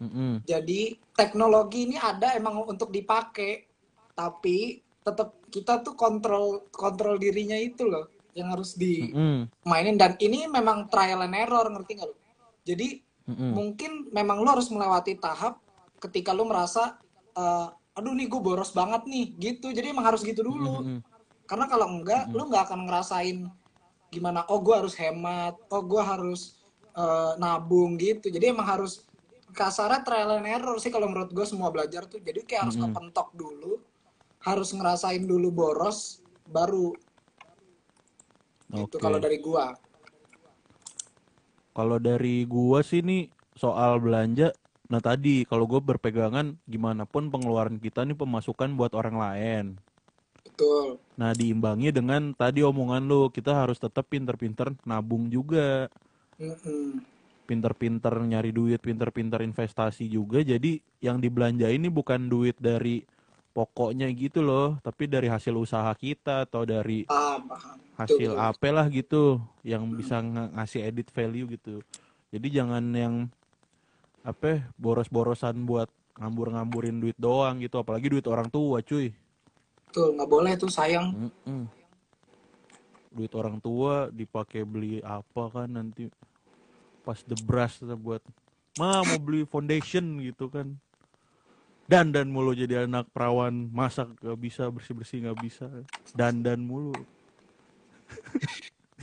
Mm-mm. Jadi teknologi ini ada emang untuk dipakai, tapi tetap kita tuh kontrol kontrol dirinya itu loh yang harus dimainin dan ini memang trial and error ngerti nggak lo? Jadi Mm-mm. mungkin memang lo harus melewati tahap ketika lo merasa eh, aduh nih gue boros banget nih gitu. Jadi emang harus gitu dulu. Mm-mm. Karena kalau enggak, lu nggak akan ngerasain gimana. Oh, gue harus hemat. Oh, gue harus eh, nabung gitu. Jadi emang harus kasarnya trial and error sih kalau menurut gue semua belajar tuh. Jadi kayak harus Mm-mm. kepentok dulu, harus ngerasain dulu boros, baru itu Oke. kalau dari gua. Kalau dari gua sih nih soal belanja, nah tadi kalau gua berpegangan gimana pun pengeluaran kita nih pemasukan buat orang lain. Betul. Nah diimbangi dengan tadi omongan lu kita harus tetap pinter-pinter nabung juga, Mm-mm. pinter-pinter nyari duit, pinter-pinter investasi juga. Jadi yang dibelanja ini bukan duit dari pokoknya gitu loh, tapi dari hasil usaha kita atau dari Paham, paham. hasil apa lah gitu yang bisa ng- ngasih edit value gitu. Jadi jangan yang apa ya, boros-borosan buat ngambur-ngamburin duit doang gitu, apalagi duit orang tua, cuy. Betul, nggak boleh tuh sayang. Mm-mm. Duit orang tua dipakai beli apa kan nanti pas the brush buat ma mau beli foundation gitu kan dan dan mulu jadi anak perawan. Masak gak bisa bersih bersih nggak bisa. Dan dan mulu. [LAUGHS]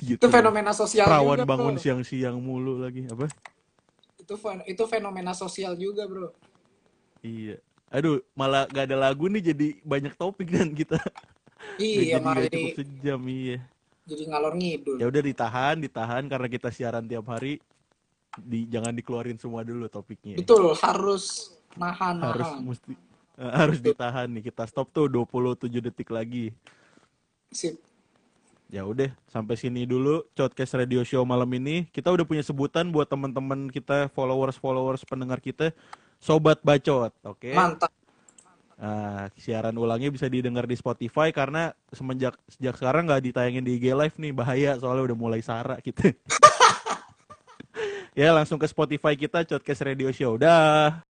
Gitu Itu fenomena sosial perawan juga, bangun bro. siang-siang mulu lagi. Apa? Itu fen- itu fenomena sosial juga, bro. iya. Aduh malah gak ada lagu nih jadi banyak topik dan kita Iya, [LAUGHS] jadi malah gak jadi cukup sejam iya. jadi ngalor ngidul. ya udah ditahan ditahan karena kita siaran tiap hari. Di jangan dikeluarin semua dulu topiknya. Betul, harus nahan, harus nahan. mesti eh, harus ditahan nih kita stop tuh 27 detik lagi Sip. ya udah sampai sini dulu Podcast Radio Show malam ini kita udah punya sebutan buat teman-teman kita followers followers pendengar kita sobat bacot oke Mantap. Nah, siaran ulangnya bisa didengar di Spotify karena semenjak sejak sekarang nggak ditayangin di IG Live nih bahaya soalnya udah mulai sara gitu. [LAUGHS] ya langsung ke Spotify kita Podcast Radio Show. Dah.